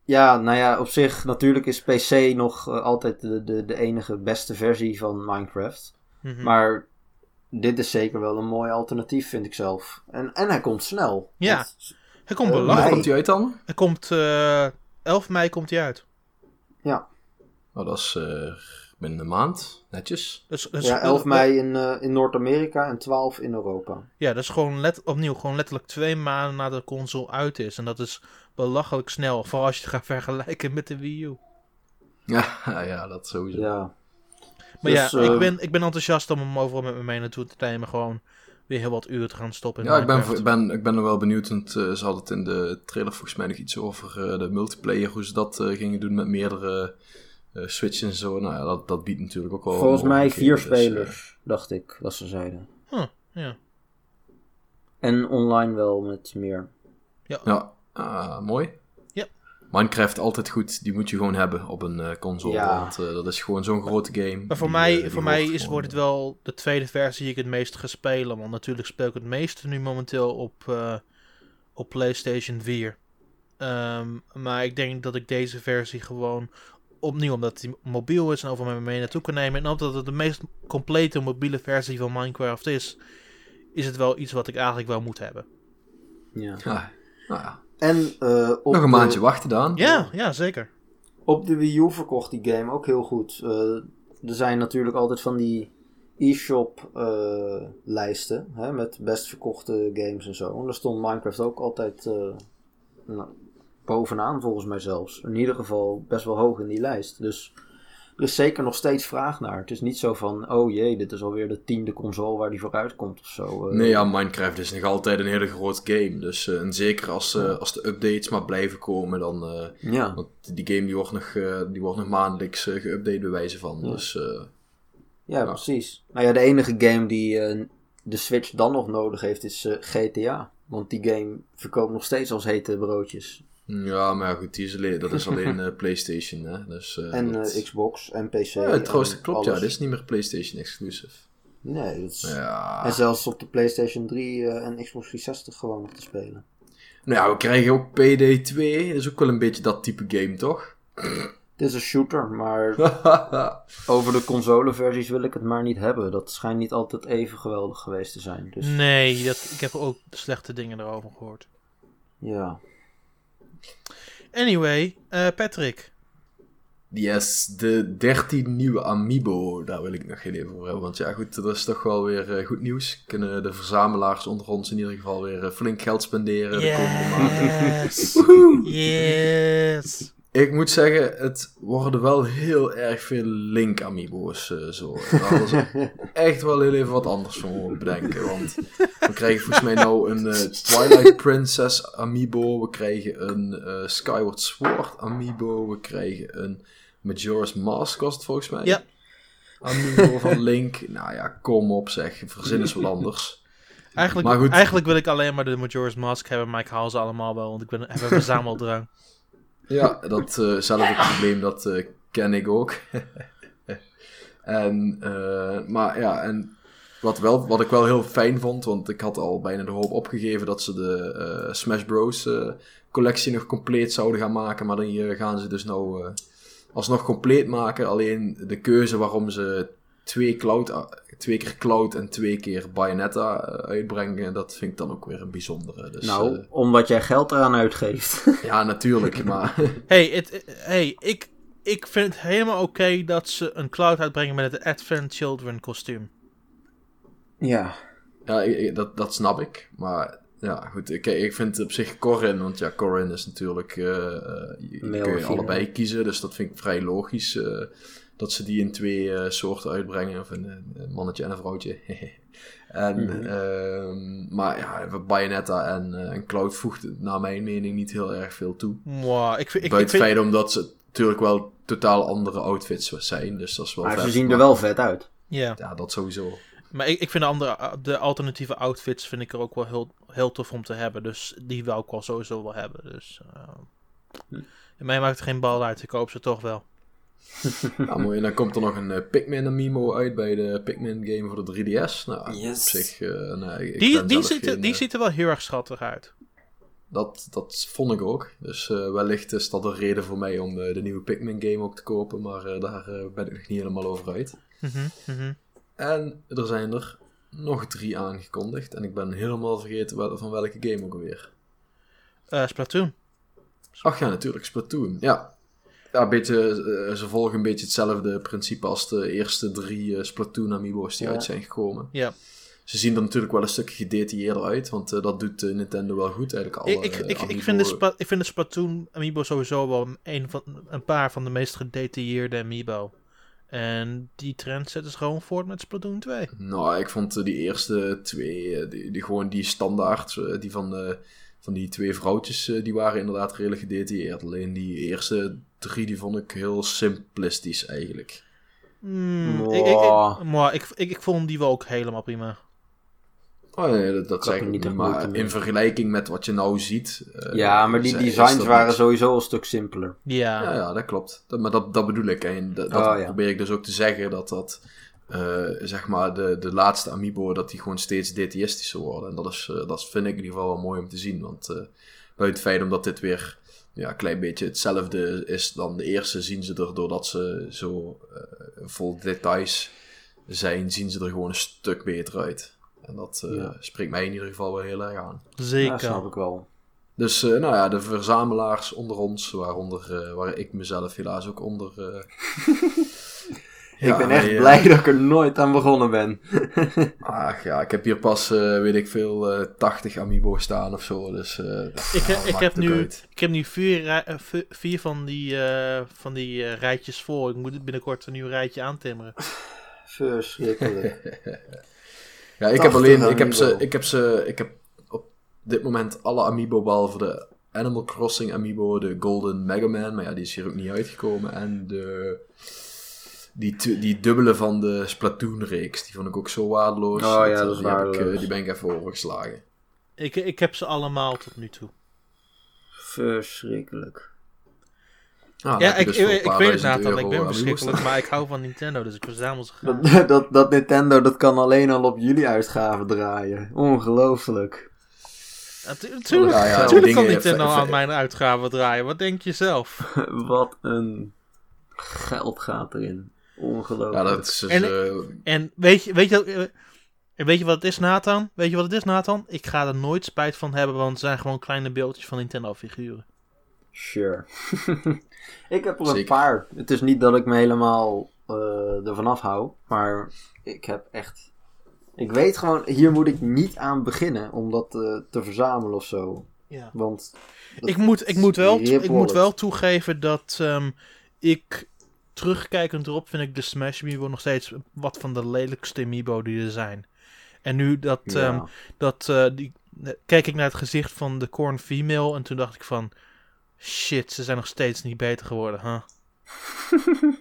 ja, nou ja, op zich natuurlijk is PC nog eh, altijd de, de, de enige beste versie van Minecraft. Mhm. Maar dit is zeker wel een mooi alternatief, vind ik zelf. En, en hij komt snel. Ja. Want- Hij komt mei. komt hij uit dan? Hij komt eh 11 mei komt hij uit. ja. Nou, dat is eh, binnen een maand. Netjes. Dus, dus, ja, 11 mei in, eh, in Noord-Amerika en 12 in Europa. Ja, dat is gewoon let, opnieuw gewoon letterlijk twee maanden nadat de console uit is. En dat is belachelijk snel. Vooral als je het gaat vergelijken met de Wii U. Ja, ja dat sowieso. Ja. Maar Dus, ja, eh, ik, ben, ik ben enthousiast om hem overal met me mee naartoe te nemen. Gewoon weer heel wat uren te gaan stoppen in Ja, ik ben, ik ben, ik ben er wel benieuwd, want eh, ze hadden het in de trailer volgens mij nog iets over eh, de multiplayer, hoe ze dat eh, gingen doen met meerdere eh switches en zo. Nou ja, dat, dat biedt natuurlijk ook wel Volgens mij vier dus, eh, spelers, dacht ik, dat ze zeiden. Huh, ja. En online wel met meer. ja, ah, mooi. Ja. Minecraft altijd goed, die moet je gewoon hebben op een eh, console, Ja. want eh, dat is gewoon zo'n grote game. Maar voor Die, mij, eh, die voor mij is, wordt het wel de tweede versie die ik het meest ga spelen. Want natuurlijk speel ik het meeste nu momenteel op, eh, op PlayStation 4. Ehm, maar ik denk dat ik deze versie gewoon opnieuw, omdat die mobiel is en over met me mee naartoe kan nemen. En omdat het de meest complete mobiele versie van Minecraft is, is het wel iets wat ik eigenlijk wel moet hebben. Ja. Ja, nou ja. En eh, op, Nog een de, maandje wachten dan. Ja, ja, zeker. op de Wii U verkocht die game ook heel goed. Eh, er zijn natuurlijk altijd van die e-shop eh, lijsten hè, met best verkochte games en zo. En daar stond Minecraft ook altijd eh, nou, bovenaan volgens mij zelfs. In ieder geval best wel hoog in die lijst. Dus er is zeker nog steeds vraag naar. Het is niet zo van, oh jee, dit is alweer de tiende console waar die vooruit komt of zo. Eh, Nee, ja, Minecraft is nog altijd een hele groot game. Dus eh, en zeker als, eh, als de updates maar blijven komen, dan... ja. want die game die wordt nog, die wordt nog maandelijks geüpdate bij wijze van. Ja. Dus Ja, Ja. precies. Nou ja, de enige game die de Switch dan nog nodig heeft is GTA. Want die game verkoopt nog steeds als hete broodjes. Ja, maar goed, die is alleen, dat is alleen eh, PlayStation. Hè? Dus, eh, En dat- eh, Xbox en PC. Ja, trouwens, en dat klopt, ja. Dit is niet meer PlayStation exclusive. Nee, dat is... Ja. En zelfs op de PlayStation 3 eh, en Xbox 360 gewoon nog te spelen. Nou ja, we krijgen ook PD2. Dat is ook wel een beetje dat type game, toch? Dit is een shooter, maar over de consoleversies wil ik het maar niet hebben. Dat schijnt niet altijd even geweldig geweest te zijn. Dus Nee, dat, ik heb ook slechte dingen erover gehoord. ja. Anyway, eh, Patrick. yes, de 13 nieuwe Amiibo. Daar wil ik nog geen even over hebben. Want ja, goed, dat is toch wel weer eh, goed nieuws. Kunnen de verzamelaars onder ons in ieder geval weer eh, flink geld spenderen de komende maanden. Yes. Ik moet zeggen, het worden wel heel erg veel Link Amiibo's eh, zo. Daar hadden ze echt wel heel even wat anders van bedenken. Want we krijgen volgens mij nou een eh, Twilight Princess Amiibo. We krijgen een eh, Skyward Sword Amiibo. We krijgen een Majora's Mask was het volgens mij. Ja. Amiibo van Link. Nou ja, kom op zeg. Verzin eens wat anders. Eigenlijk, Maar goed. eigenlijk wil ik alleen maar de Majora's Mask hebben, maar ik haal ze allemaal wel, want ik ben, heb een verzameldrang. Ja, datzelfde probleem, dat eh, ken ik ook. en, eh, maar ja, en wat, wel, wat ik wel heel fijn vond, want ik had al bijna de hoop opgegeven dat ze de eh, Smash Bros. eh, collectie nog compleet zouden gaan maken. Maar dan hier gaan ze dus nou eh, alsnog compleet maken. Alleen de keuze waarom ze twee, cloud, eh, twee keer Cloud en twee keer Bayonetta eh, uitbrengen, dat vind ik dan ook weer een bijzondere. Dus, nou, eh, omdat jij geld eraan uitgeeft. ja, natuurlijk, maar... hey, het, hey ik, ik vind het helemaal oké dat ze een cloud uitbrengen met het Advent Children kostuum. ja. Ja, ik- ik- dat, dat snap ik. Maar ja, goed. Ik, ik vind op zich Corin, want ja, Corin is natuurlijk. eh eh, Male kun je allebei kiezen, dus dat vind ik vrij logisch. eh, dat ze die in twee eh, soorten uitbrengen, of een, een mannetje en een vrouwtje. en, Mhm. ehm, maar ja, Bayonetta en, eh, en Cloud voegt naar mijn mening niet heel erg veel toe. Mwah, ik vind, ik, ik Buiten vind, het feit omdat ze natuurlijk wel totaal andere outfits zijn, dus dat is wel Maar ze zien er Maar- wel vet uit. ja. Ja, dat sowieso. Maar ik, ik vind de, andere, de alternatieve outfits vind ik er ook wel heel, heel tof om te hebben. Dus die wil ik wel sowieso wel hebben. Dus, uh, en mij maakt er geen bal uit. Ik koop ze toch wel. Ja, mooi. En dan komt er nog een eh, Pikmin Amiibo uit bij de Pikmin game voor de 3DS. Nou, Yes. op zich, eh, nee, ik Die, die, ziet, er- geen, die eh, ziet er wel heel erg schattig uit. dat, dat vond ik ook. Dus eh, wellicht is dat een reden voor mij om de nieuwe Pikmin game ook te kopen. Maar eh, daar eh, ben ik nog niet helemaal over uit. Mhm, mhm. En er zijn er nog drie aangekondigd. En ik ben helemaal vergeten wel, van welke game ook alweer. Eh, Splatoon. Ach ja, natuurlijk, Splatoon. Ja, ja een beetje, eh, ze volgen een beetje hetzelfde principe als de eerste drie eh, Splatoon amiibo's die Ja. uit zijn gekomen. Ja. Ze zien er natuurlijk wel een stukje gedetailleerder uit, want eh, dat doet Nintendo wel goed eigenlijk al. Ik, ik, ik, ik, vind de ik vind de Splatoon Amiibo sowieso wel een, van, een paar van de meest gedetailleerde Amiibo. En die trend zetten ze gewoon voort met Splatoon 2. Nou, ik vond die eerste twee, die, die gewoon die standaard, die van, eh, van die twee vrouwtjes, die waren inderdaad redelijk gedetailleerd. Alleen die eerste drie, die vond ik heel simplistisch eigenlijk. Hmm, ik, ik, ik, mwah, ik, ik, ik vond die wel ook helemaal prima. Oh nee, dat, zeg ik niet maar in vergelijking met wat je nou ziet... eh, ja, maar die designs waren niet- sowieso een stuk simpeler. Ja. Ja, ja, dat klopt. Dat, maar dat, dat bedoel ik. En dat, dat Oh, ja. probeer ik dus ook te zeggen, dat dat, eh, zeg maar, de, de laatste Amiibo, dat die gewoon steeds detaillistischer worden. En dat, is, eh, dat vind ik in ieder geval wel mooi om te zien. Want eh, buiten het feit omdat dit weer ja, een klein beetje hetzelfde is dan de eerste, zien ze er, doordat ze zo eh, vol details zijn, zien ze er gewoon een stuk beter uit. En dat eh, Ja. spreekt mij in ieder geval wel heel erg aan. Ja, Zeker. snap ik wel. Dus eh, nou ja, de verzamelaars onder ons, waaronder, eh, waar ik mezelf helaas ook onder. Eh, ik ben echt eh, blij dat ik er nooit aan begonnen ben. Ach ja, ik heb hier pas, eh, weet ik veel, eh 80 amiibo staan of zo. Dus eh, Ik, ik, heb nu, uit. ik heb nu vier, eh, vier van die, eh, van die eh, rijtjes voor. Ik moet binnenkort een nieuw rijtje aantimmeren. Verschrikkelijk. Ja, ik heb 80 alleen, ik heb, ze, ik heb ze, ik heb op dit moment alle amiibo behalve de Animal Crossing amiibo, de Golden Mega Man, maar ja, die is hier ook niet uitgekomen. En de, die, die dubbele van de Splatoon-reeks, die vond ik ook zo waardeloos. Oh ja, eh, dat is die heb ik, eh, die ben ik even overgeslagen. Ik, ik heb ze allemaal tot nu toe. Verschrikkelijk. Ah, dan Ja, ik, dus ik, ik weet het Nathan, ik ben verschrikkelijk, maar ik hou van Nintendo, dus ik verzamel ze graag. Dat, dat, dat Nintendo, dat kan alleen al op jullie uitgaven draaien. Ongelooflijk. Ja, tu- Tuurlijk, Ja, ja, die tuurlijk kan Nintendo aan mijn uitgaven draaien, wat denk je zelf? Wat een geld gaat erin. Ongelooflijk. Ja, dat is dus, En- eh, En weet je, weet je, eh, en weet je wat het is, Nathan? Weet je wat het is, Nathan? Ik ga er nooit spijt van hebben, want het zijn gewoon kleine beeldjes van Nintendo-figuren. Sure. ik heb er een paar. Het is niet dat ik me helemaal eh ervan afhoud, maar ik heb echt. Ik weet gewoon, hier moet ik niet aan beginnen om dat eh, te verzamelen of zo. Ja. Want. Ik moet, ik moet, wel, ik moet wel toegeven dat ehm, ik, terugkijkend erop, vind ik de Smash Amiibo nog steeds wat van de lelijkste Amiibo die er zijn. En nu dat, Ja. ehm, dat eh, die, eh, keek ik naar het gezicht van de Corn Female en toen dacht ik van, shit, ze zijn nog steeds niet beter geworden, huh?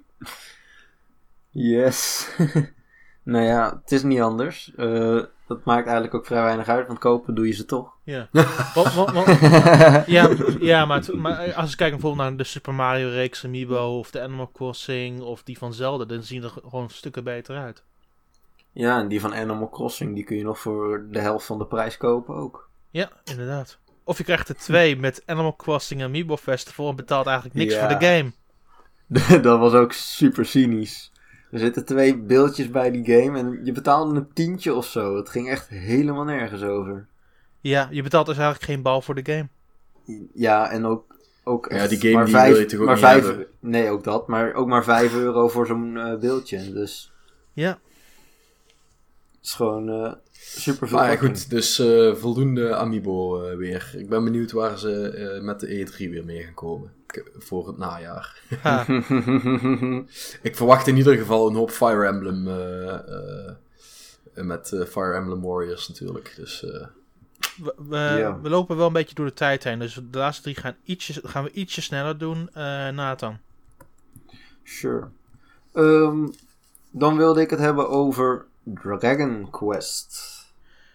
Yes. nou ja, het is niet anders. Eh, dat maakt eigenlijk ook vrij weinig uit, want kopen doe je ze toch. Ja. Ja, ja maar, het- maar als ik kijk bijvoorbeeld naar de Super Mario reeks Amiibo of de Animal Crossing of die van Zelda, dan zien er gewoon stukken beter uit. Ja, en die van Animal Crossing, die kun je nog voor de helft van de prijs kopen ook. Ja, inderdaad. Of je krijgt er twee met Animal Crossing Amiibo Festival en betaalt eigenlijk niks Ja. voor de game. dat was ook super cynisch. Er zitten twee beeldjes bij die game en je betaalde een tientje of zo. Het ging echt helemaal nergens over. Ja, je betaalt dus eigenlijk geen bal voor de game. Ja, en ook, ook Ja, die game maar die vijf, wil je toch ook maar niet vijf, hebben? Nee, ook dat. Maar ook maar 5 euro voor zo'n eh, beeldje. Dus Ja, is gewoon eh, super veel. Maar ja, goed, dus eh, voldoende Amiibo eh, weer. Ik ben benieuwd waar ze eh, met de E3 weer mee gaan komen. Voor het najaar. Ik verwacht in ieder geval een hoop Fire Emblem. eh, eh, met Fire Emblem Warriors natuurlijk. Dus eh, we, we, we lopen wel een beetje door de tijd heen, dus de laatste drie gaan, ietsje, gaan we ietsje sneller doen. Eh Nathan. Sure. Ehm, dan wilde ik het hebben over Dragon Quest.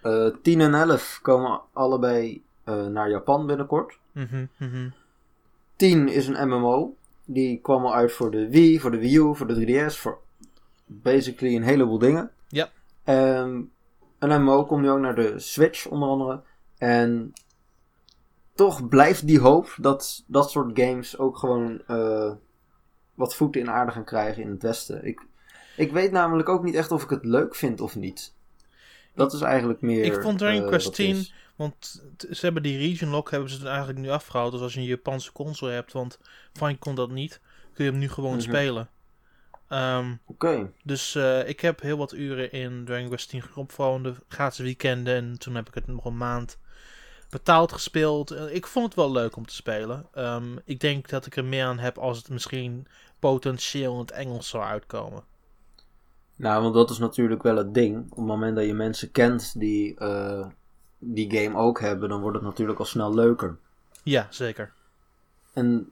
Eh 10 en 11 komen allebei eh, naar Japan binnenkort. Mhm, mhm. 10 is een MMO. Die kwam al uit voor de Wii, voor de Wii U, voor de 3DS, voor basically een heleboel dingen. Ja. En een MMO komt nu ook naar de Switch onder andere. En toch blijft die hoop dat dat soort games ook gewoon eh, wat voeten in aarde gaan krijgen in het Westen. Ik, ik weet namelijk ook niet echt of ik het leuk vind of niet. Dat is eigenlijk meer. Ik vond Dragon Quest wat 10 is. Want ze hebben die region lock hebben ze eigenlijk nu afgehaald. Dus als je een Japanse console hebt, want Fine kon dat niet, kun je hem nu gewoon Mhm. spelen. Ehm, Oké. dus eh, ik heb heel wat uren in Dragon Quest 10 geropt, vooral in de gratis weekenden. En toen heb ik het nog een maand betaald gespeeld. Eh, ik vond het wel leuk om te spelen. Ehm, ik denk dat ik er meer aan heb als het misschien potentieel in het Engels zou uitkomen. Nou, want dat is natuurlijk wel het ding. Op het moment dat je mensen kent die eh, die game ook hebben, dan wordt het natuurlijk al snel leuker. Ja, zeker. En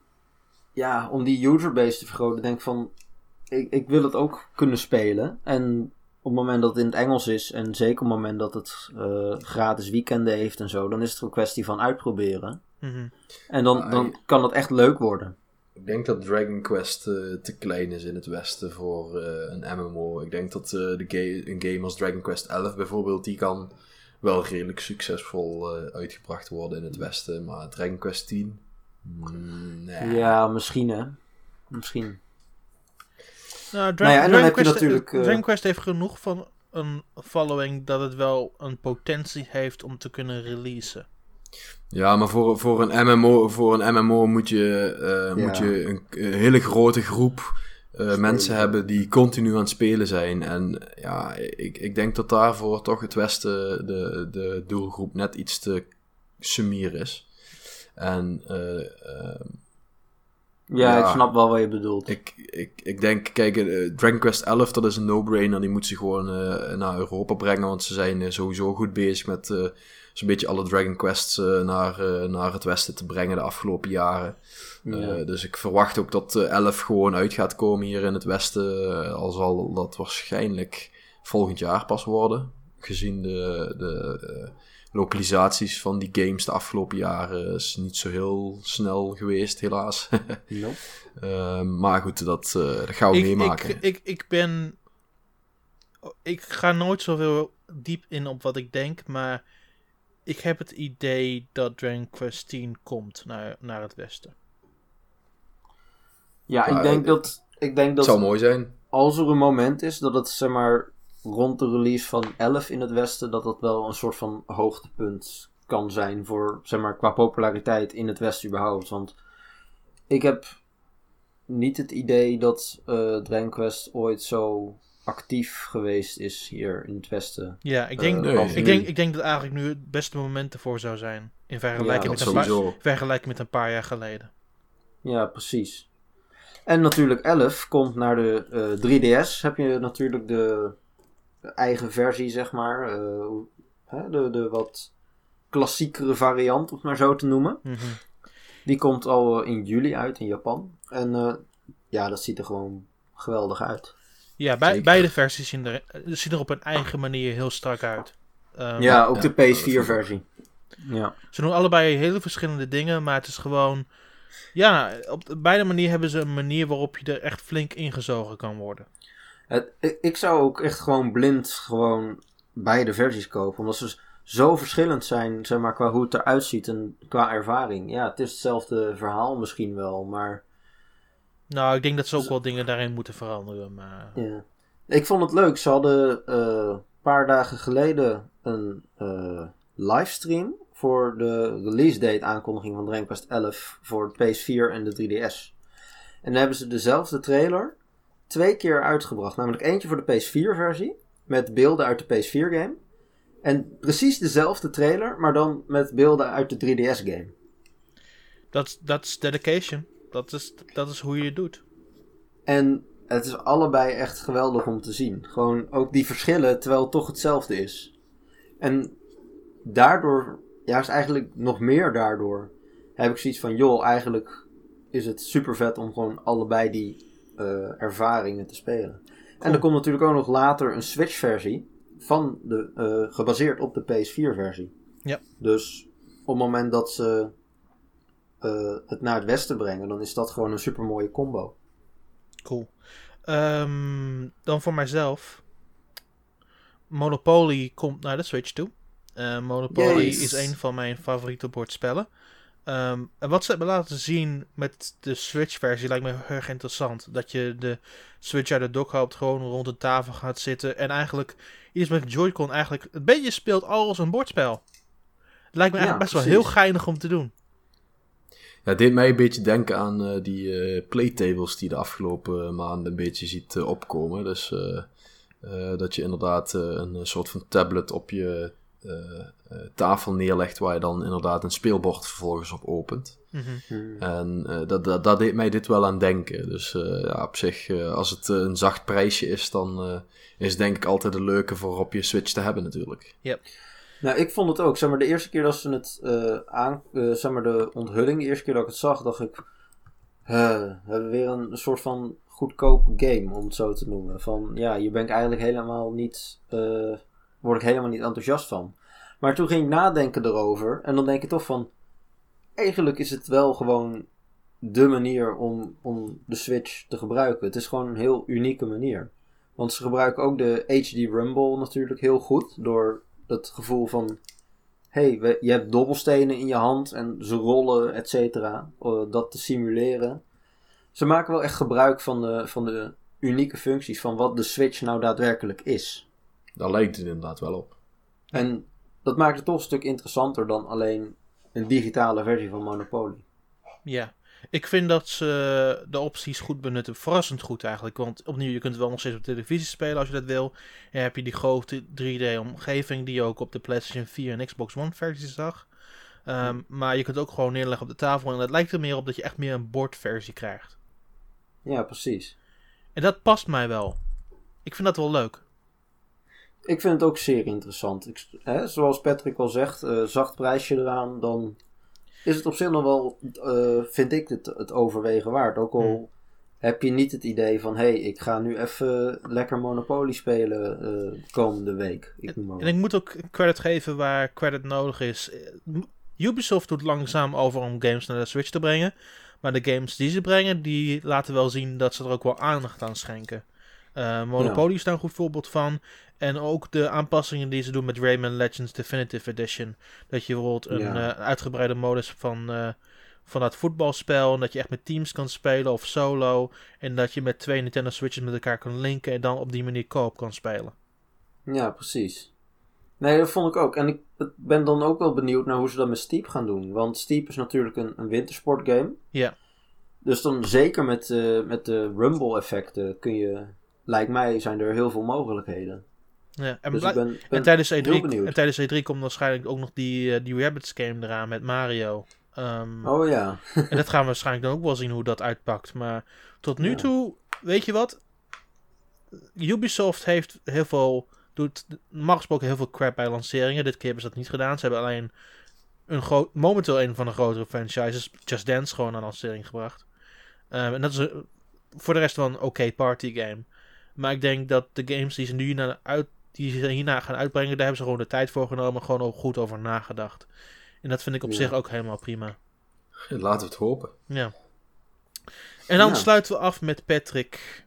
ja, om die userbase te vergroten, denk ik van, ik, ik wil het ook kunnen spelen. En op het moment dat het in het Engels is, en zeker op het moment dat het eh, gratis weekenden heeft en zo, dan is het een kwestie van uitproberen. Mhm. En dan, dan kan het echt leuk worden. Ik denk dat Dragon Quest eh, te klein is in het Westen voor eh, een MMO. Ik denk dat eh, de ga- een game als Dragon Quest 11 bijvoorbeeld, die kan wel redelijk succesvol eh, uitgebracht worden in het Westen. Maar Dragon Quest 10, mm, nee. Ja, misschien hè. Misschien. Nou, Nou ja, en dan Dragon heb je Quest, natuurlijk, eh, Dragon Quest heeft genoeg van een following dat het wel een potentie heeft om te kunnen releasen. Ja, maar voor, voor, een MMO, voor een MMO moet je, eh, Ja. moet je een, een hele grote groep eh, mensen hebben die continu aan het spelen zijn. En ja, ik, ik denk dat daarvoor toch het Westen de, de doelgroep net iets te sumier is. En eh, eh, Ja, Ja. ik snap wel wat je bedoelt. ik, ik, ik denk, kijk, Dragon Quest 11, dat is een no-brainer. Die moet ze gewoon eh, naar Europa brengen, want ze zijn sowieso goed bezig met eh, zo'n beetje alle Dragon Quests eh, naar, eh, naar het westen te brengen de afgelopen jaren. Ja. Eh, dus ik verwacht ook dat eh, 11 gewoon uit gaat komen hier in het westen. al zal dat waarschijnlijk volgend jaar pas worden. Gezien de, de, lokalisaties van die games de afgelopen jaren is niet zo heel snel geweest, helaas. Nope. Maar goed, dat, eh, dat gaan we ik, meemaken. ik, ik, ik ben. Ik ga nooit zoveel diep in op wat ik denk, maar ik heb het idee dat Dragon Quest 10 komt naar, naar het westen. Ja, ik denk ik- dat, ik denk het dat zou mooi zijn. als er een moment is dat het zeg maar rond de release van 11 in het westen, dat dat wel een soort van hoogtepunt kan zijn voor zeg maar qua populariteit in het westen überhaupt. Want ik heb niet het idee dat eh Dragon Quest ooit zo actief geweest is hier in het westen. Ja, ik denk, nee, ik, denk, ik denk dat eigenlijk nu het beste moment ervoor zou zijn. In vergelijking, Ja, met, een paar, vergelijking met een paar jaar geleden. Ja, precies. En natuurlijk 11 komt naar de eh, 3DS. Heb je natuurlijk de eigen versie, zeg maar. eh, hè, de, de wat klassiekere variant, om het maar zo te noemen. Mhm. Die komt al eh, in juli uit in Japan. En eh, ja, dat ziet er gewoon geweldig uit. Ja, bij, beide versies zien er, eh, zien er op een eigen manier heel strak uit. Ehm, ja, ook ja, de dat vind ik PS4-versie. Ja. Ze doen allebei hele verschillende dingen, maar het is gewoon... Ja, op de, beide manieren hebben ze een manier waarop je er echt flink ingezogen kan worden. Het, ik, ik zou ook echt gewoon blind gewoon beide versies kopen. Omdat ze zo verschillend zijn, zeg maar, qua hoe het eruit ziet en qua ervaring. Ja, het is hetzelfde verhaal misschien wel, maar... Nou, ik denk dat ze ook wel dingen daarin moeten veranderen, maar... Ja. Ik vond het leuk. Ze hadden eh, een paar dagen geleden een eh, livestream voor de release date aankondiging van Quest 11 voor de PS4 en de 3DS. En dan hebben ze dezelfde trailer twee keer uitgebracht. Namelijk eentje voor de PS4 versie met beelden uit de PS4 game. En precies dezelfde trailer, maar dan met beelden uit de 3DS game. Dat dat is dedication. Dat is, dat is hoe je het doet. En het is allebei echt geweldig om te zien. Gewoon ook die verschillen, terwijl het toch hetzelfde is. En daardoor, juist eigenlijk nog meer daardoor, heb ik zoiets van, joh, eigenlijk is het super vet om gewoon allebei die eh, ervaringen te spelen. En er komt natuurlijk ook nog later een Switch-versie, van de, eh, gebaseerd op de PS4-versie. Ja. Dus op het moment dat ze eh, het naar het westen brengen, dan is dat gewoon een super mooie combo. Cool. Ehm, dan voor mijzelf. Monopoly komt naar de Switch toe. Eh, Monopoly Yes. is een van mijn favoriete bordspellen. Ehm, en wat ze hebben laten zien met de Switch-versie lijkt me heel erg interessant. Dat je de Switch uit de dock hoopt, gewoon rond de tafel gaat zitten. En eigenlijk iets met Joy-Con eigenlijk een beetje speelt als een bordspel. Het lijkt me Ja, eigenlijk best wel heel geinig om te doen. Ja, het deed mij een beetje denken aan eh, die eh, playtables die de afgelopen maanden een beetje ziet eh, opkomen. Dus eh, eh, dat je inderdaad eh, een soort van tablet op je eh, eh, tafel neerlegt waar je dan inderdaad een speelbord vervolgens op opent. Mhm. Hmm. En eh, dat, dat, dat deed mij dit wel aan denken. Dus eh, ja, op zich, eh, als het eh, een zacht prijsje is, dan eh, is het denk ik altijd een leuke voor op je Switch te hebben natuurlijk. Nou, ik vond het ook. Zeg maar, de eerste keer dat ze het eh, aan... eh, zeg maar, de onthulling, de eerste keer dat ik het zag, dacht ik... "Huh, we hebben weer een, soort van goedkoop game, om het zo te noemen. Van, ja, hier ben ik eigenlijk helemaal niet... eh, word ik helemaal niet enthousiast van. Maar toen ging ik nadenken erover. En dan denk ik toch van... Eigenlijk is het wel gewoon de manier om, om de Switch te gebruiken. Het is gewoon een heel unieke manier. Want ze gebruiken ook de HD Rumble natuurlijk heel goed. Door het gevoel van... hey, we- je hebt dobbelstenen in je hand en ze rollen, et cetera. eh, dat te simuleren. Ze maken wel echt gebruik van de, van de unieke functies van wat de Switch nou daadwerkelijk is. Daar lijkt het inderdaad wel op. En dat maakt het toch een stuk interessanter dan alleen een digitale versie van Monopoly. Ja, ik vind dat ze de opties goed benutten. Verrassend goed eigenlijk. Want opnieuw, je kunt wel nog steeds op televisie spelen als je dat wil. En heb je die grote 3D-omgeving die je ook op de PlayStation 4 en Xbox One versie zag. Ehm, Maar je kunt ook gewoon neerleggen op de tafel. En het lijkt er meer op dat je echt meer een bordversie krijgt. Ja, precies. En dat past mij wel. Ik vind dat wel leuk. Ik vind het ook zeer interessant. Ik, hè, zoals Patrick al zegt, eh, zacht prijsje eraan, dan is het op zich nog wel, eh, vind ik het, het overwegen waard. Ook al heb je niet het idee van... hé, hey, ik ga nu even lekker Monopoly spelen eh, komende week. Ik En wat. ik moet ook credit geven waar credit nodig is. Eh, Ubisoft doet langzaam over om games naar de Switch te brengen. Maar de games die ze brengen, die laten wel zien dat ze er ook wel aandacht aan schenken. Monopoly is daar een goed voorbeeld van. En ook de aanpassingen die ze doen met Rayman Legends Definitive Edition. Dat je bijvoorbeeld een Ja. eh, uitgebreide modus van, eh, van dat voetbalspel. En dat je echt met teams kan spelen of solo. En dat je met twee Nintendo Switches met elkaar kan linken. En dan op die manier co-op kan spelen. Ja, precies. Nee, dat vond ik ook. En ik ben dan ook wel benieuwd naar hoe ze dat met Steep gaan doen. Want Steep is natuurlijk een, een wintersportgame. Ja. Dus dan zeker met, eh, met de Rumble-effecten kun je... Lijkt mij zijn er heel veel mogelijkheden. Ja, en Dus blijk- ik ben, ben En tijdens, heel E3, benieuwd. en tijdens E3 komt waarschijnlijk ook nog die, eh, die Rabbids game eraan met Mario. Ehm, Oh ja. En dat gaan we waarschijnlijk dan ook wel zien hoe dat uitpakt. Maar tot nu Ja. toe, weet je wat? Ubisoft heeft heel veel, doet normaal gesproken heel veel crap bij lanceringen. Dit keer hebben ze dat niet gedaan. Ze hebben alleen een groot, momenteel een van de grotere franchises, Just Dance, gewoon aan lancering gebracht. Ehm, en dat is een- voor de rest wel een oké party game. Maar ik denk dat de games die ze nu hierna, uit, die ze hierna gaan uitbrengen, daar hebben ze gewoon de tijd voor genomen, gewoon ook goed over nagedacht. En dat vind ik op Ja. zich ook helemaal prima. Laten we het hopen. Ja. En dan Ja. sluiten we af met Patrick.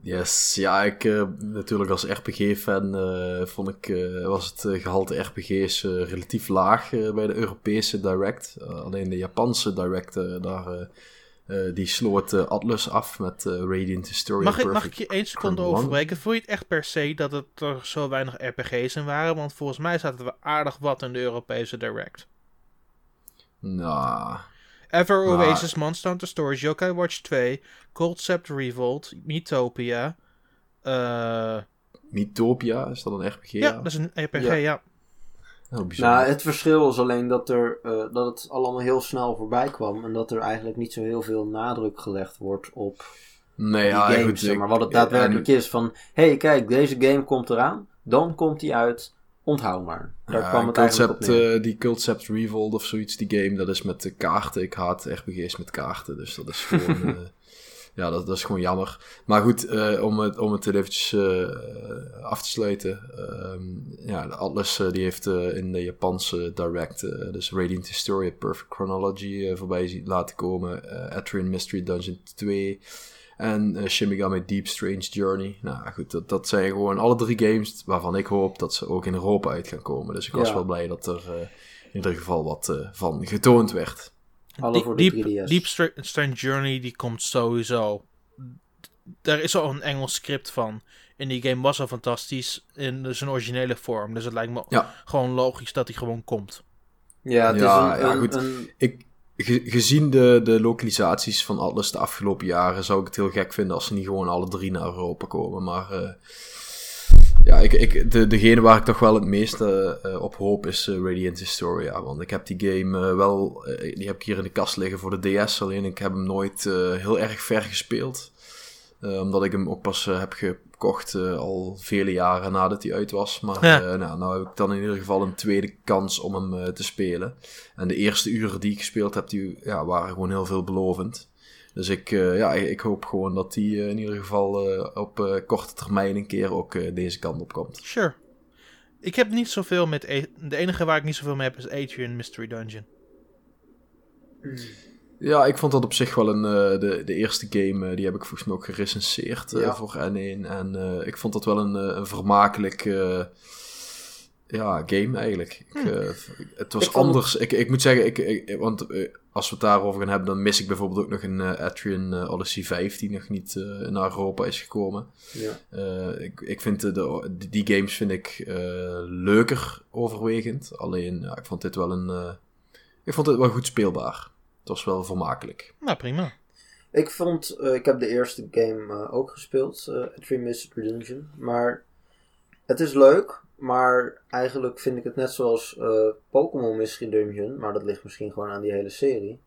Yes, ja, ik eh, natuurlijk als RPG-fan eh, vond ik, eh, was het eh, gehalte RPG's relatief laag bij de Europese Direct. Alleen de Japanse Direct, daar, eh, die sloot eh, Atlus af met eh, Radiant Historia Mag ik, mag ik je één seconde overbreken? Vond je het echt per se dat het er zo weinig RPG's in waren? Want volgens mij zaten we aardig wat in de Europese Direct. Nou, Ever Maar- Oasis, Monster Hunter Stories, Yokai Watch 2, Cold Sept Revolt, Mythopia. Mythopia, is dat een RPG? ja, dat is een RPG, Ja. ja. Heel bijzonder. Nou, het verschil is alleen dat, er, eh, dat het allemaal heel snel voorbij kwam. En dat er eigenlijk niet zo heel veel nadruk gelegd wordt op nee, die ja, games. goed, zeg ik- maar wat het en- daadwerkelijk is van... Hé, hey, kijk, deze game komt eraan. Dan komt die uit. Onthoud maar. Daar Ja, kwam het Concept, neer. eh, die Concept Revolt of zoiets, die game, dat is met de kaarten. Ik haat RPG's met kaarten, dus dat is gewoon... ja, dat, dat is gewoon jammer. Maar goed, eh, om, het, om het eventjes eh, af te sluiten. ehm, ja, de Atlas eh, die heeft in de Japanse Direct, dus Radiant Historia Perfect Chronology voorbij laten komen. Atrian Mystery Dungeon 2 en Shin Megami Deep Strange Journey. Nou goed, dat, dat zijn gewoon alle drie games waarvan ik hoop dat ze ook in Europa uit gaan komen. Dus ik was Ja. wel blij dat er in ieder geval wat van getoond werd. Alle voor de Deep, 3DS. Deep Stra- Strange Journey, die komt sowieso. Daar is al een Engels script van. En die game was al fantastisch in zijn originele vorm. Dus het lijkt me Ja. gewoon logisch dat hij gewoon komt. Ja, het Ja, is een, ja, een- goed. een- Ik, ge- gezien de, de lokalisaties van Atlas de afgelopen jaren zou ik het heel gek vinden als ze niet gewoon alle drie naar Europa komen. Maar eh, ja, ik, ik, de, degene waar ik toch wel het meeste eh, op hoop is eh, Radiant Historia. Want ik heb die game eh, wel, die heb ik hier in de kast liggen voor de DS. Alleen ik heb hem nooit heel erg ver gespeeld. Omdat ik hem ook pas heb gekocht al vele jaren nadat hij uit was. Maar Ja. nou, nou heb ik dan in ieder geval een tweede kans om hem te spelen. En de eerste uren die ik gespeeld heb, die ja, waren gewoon heel veelbelovend. Dus ik, eh, ja, ik hoop gewoon dat die eh, in ieder geval eh, op eh, korte termijn een keer ook eh, deze kant op komt. Sure. Ik heb niet zoveel met... De enige waar ik niet zoveel mee heb is Atrian Mystery Dungeon. Ja, ik vond dat op zich wel een. eh, de, de eerste game, eh, die heb ik volgens mij ook gerecenseerd eh, Ja. voor N1. En eh, ik vond dat wel een, eh, een vermakelijk. Ja, game eigenlijk. Ik, eh, het was Ik vond het- anders. Ik, ik moet zeggen, ik, ik- want eh, als we het daarover gaan hebben, dan mis ik bijvoorbeeld ook nog een eh, Atrian Odyssey 5 die nog niet eh, naar Europa is gekomen. ja. Eh, ik, ik vind de, de- die games vind ik eh, leuker overwegend. Alleen, ja, ik vond dit wel een. eh, ik vond dit wel goed speelbaar. Het was wel vermakelijk. Nou, prima. Ik vond, eh, ik heb de eerste game eh, ook gespeeld, uh, Three Mystery Dungeon. Maar het is leuk, maar eigenlijk vind ik het net zoals eh, Pokémon Mystery Dungeon, maar dat ligt misschien gewoon aan die hele serie.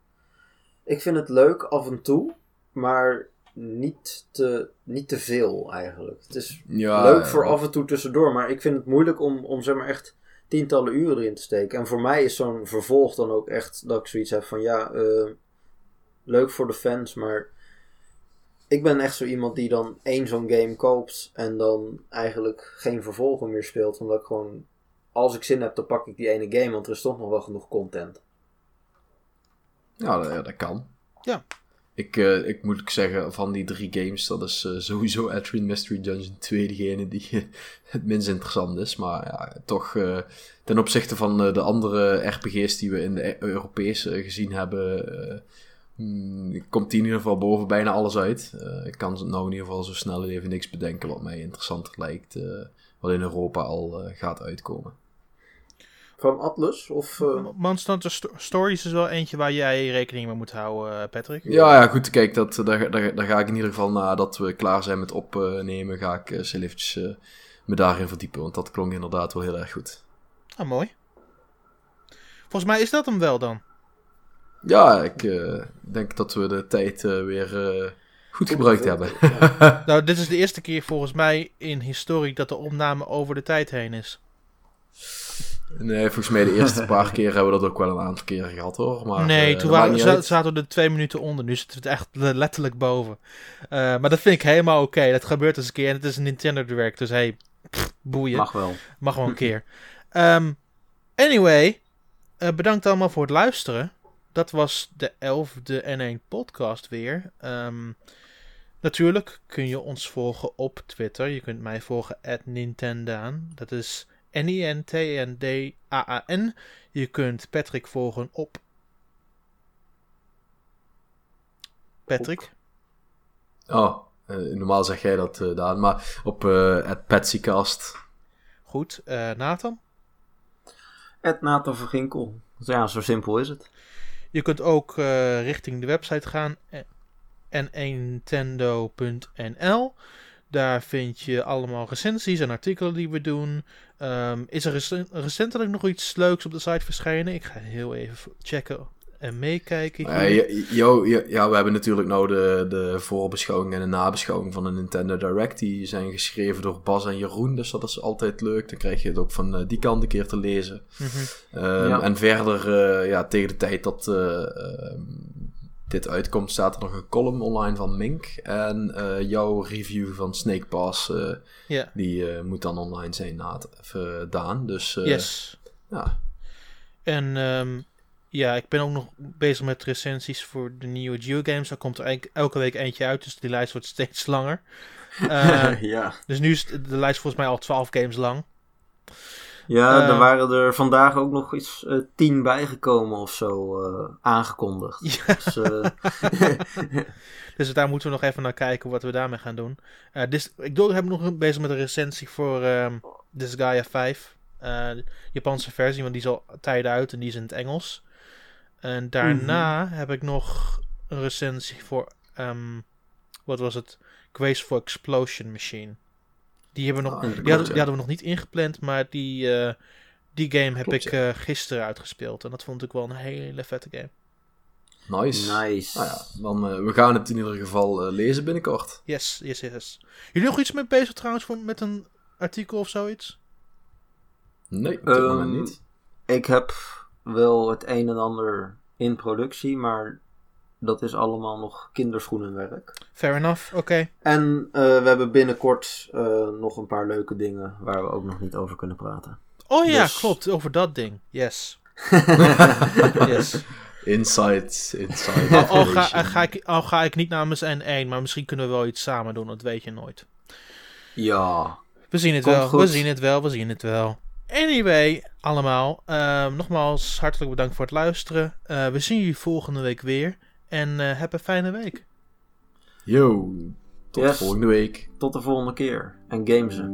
Ik vind het leuk af en toe, maar niet te, niet te veel eigenlijk. Het is Ja, leuk voor ja. af en toe tussendoor, maar ik vind het moeilijk om, om zeg maar echt tientallen uren erin te steken. En voor mij is zo'n vervolg dan ook echt dat ik zoiets heb van ja, eh, leuk voor de fans, maar ik ben echt zo iemand die dan één zo'n game koopt en dan eigenlijk geen vervolgen meer speelt. Omdat ik gewoon, als ik zin heb, dan pak ik die ene game, want er is toch nog wel genoeg content. Ja, dat, ja, dat kan. Ja. Ik, eh, ik moet ook zeggen, van die drie games, dat is eh, sowieso Etrian Mystery Dungeon 2 degene die het minst interessant is. Maar ja, toch eh, ten opzichte van eh, de andere RPG's die we in de E- Europese gezien hebben, eh, mm, komt in ieder geval boven bijna alles uit. Eh, ik kan nou in ieder geval zo snel even niks bedenken wat mij interessanter lijkt, eh, wat in Europa al eh, gaat uitkomen. Van Atlus? Of, eh, Monster Sto- Stories is wel eentje waar jij rekening mee moet houden, eh, Patrick. Ja, ja, goed. Kijk, dat, daar, daar, daar ga ik in ieder geval nadat we klaar zijn met opnemen, ga ik uh, eventjes me daarin verdiepen. Want dat klonk inderdaad wel heel erg goed. Ah, mooi. Volgens mij is dat hem wel dan. Ja, ik eh, denk dat we de tijd eh, weer eh, goed gebruikt hebben. Nou, dit is de eerste keer volgens mij in historie dat de opname over de tijd heen is. Nee, volgens mij de eerste paar keer hebben we dat ook wel een aantal keren gehad hoor. Maar, nee, toen waren, zaten we er twee minuten onder. Nu zitten we het echt le- letterlijk boven. Eh, maar dat vind ik helemaal oké. Dat gebeurt eens een keer. En het is een Nintendo Direct. Dus hey, pff, boeien. Mag, mag wel. wel een keer. Ehm, anyway, bedankt allemaal voor het luisteren. Dat was de elfde N1 podcast weer. Ehm, natuurlijk kun je ons volgen op Twitter. Je kunt mij volgen at Nintendaan. Dat is N-I-N-T-N-D-A-A-N. Je kunt Patrick volgen op... Patrick? Oh, eh, normaal zeg jij dat, eh, Daan. Maar op eh het Patsycast. Goed. eh, Nathan? Ed Nathan ja, zo simpel is het. Je kunt ook eh, richting de website gaan. eh, n1nintendo.nl Daar vind je allemaal recensies en artikelen die we doen. Ehm, is er recen- recentelijk nog iets leuks op de site verschenen? Ik ga heel even checken en meekijken. Eh, hier. ja, jo- ja, ja, we hebben natuurlijk nou de, de voorbeschouwing en de nabeschouwing van de Nintendo Direct. Die zijn geschreven door Bas en Jeroen, dus dat is altijd leuk. Dan krijg je het ook van eh, die kant een keer te lezen. Mhm. Ehm, Ja. En verder, eh, ja, tegen de tijd dat eh, ehm, dit uitkomt, staat er nog een column online van Mink. En eh, jouw review van Snake Pass, eh, die eh, moet dan online zijn na Daan. Dus eh, Yes. ja, En ehm, ja, ik ben ook nog bezig met recensies voor de nieuwe Geogames. Daar komt er elke week eentje uit, dus die lijst wordt steeds langer. Eh, ja. dus nu is de lijst volgens mij al 12 games lang. Ja, Eh, er waren er vandaag ook nog iets eh, tien bijgekomen of zo aangekondigd. Ja. Dus, Dus daar moeten we nog even naar kijken wat we daarmee gaan doen. Dus, ik doe- heb nog bezig met een recensie voor ehm Disgaea 5. eh, de Japanse versie, want die is al tijden uit en die is in het Engels. En daarna heb ik nog een recensie voor, ehm, wat was het? Graceful Explosion Machine. Die, hebben we nog, Ah, die, hadden, ja. die hadden we nog niet ingepland, maar die, eh, die game heb Klopt, ik eh, gisteren uitgespeeld. En dat vond ik wel een hele vette game. nice. nice. Nou ja, dan uh, we gaan het in ieder geval uh, lezen binnenkort. Yes, yes, yes. Jullie nog iets mee bezig trouwens voor, met een artikel of zoiets? Nee, op dit Ehm, moment niet. Ik heb wel het een en ander in productie, maar dat is allemaal nog kinderschoenenwerk. Fair enough, oké. En uh, we hebben binnenkort uh, nog een paar leuke dingen waar we ook nog niet over kunnen praten. Oh ja, Dus- klopt, over dat ding. Yes. yes. Insight, insight. Al, al, ga, ik, al ga ik niet namens N1, maar misschien kunnen we wel iets samen doen, dat weet je nooit. Ja. We zien het Komt wel, goed. we zien het wel, we zien het wel. Anyway, allemaal, ehm, nogmaals hartelijk bedankt voor het luisteren. Eh, we zien jullie volgende week weer. En eh, heb een fijne week. Yo, tot Yes. volgende week. Tot de volgende keer. En gamesen.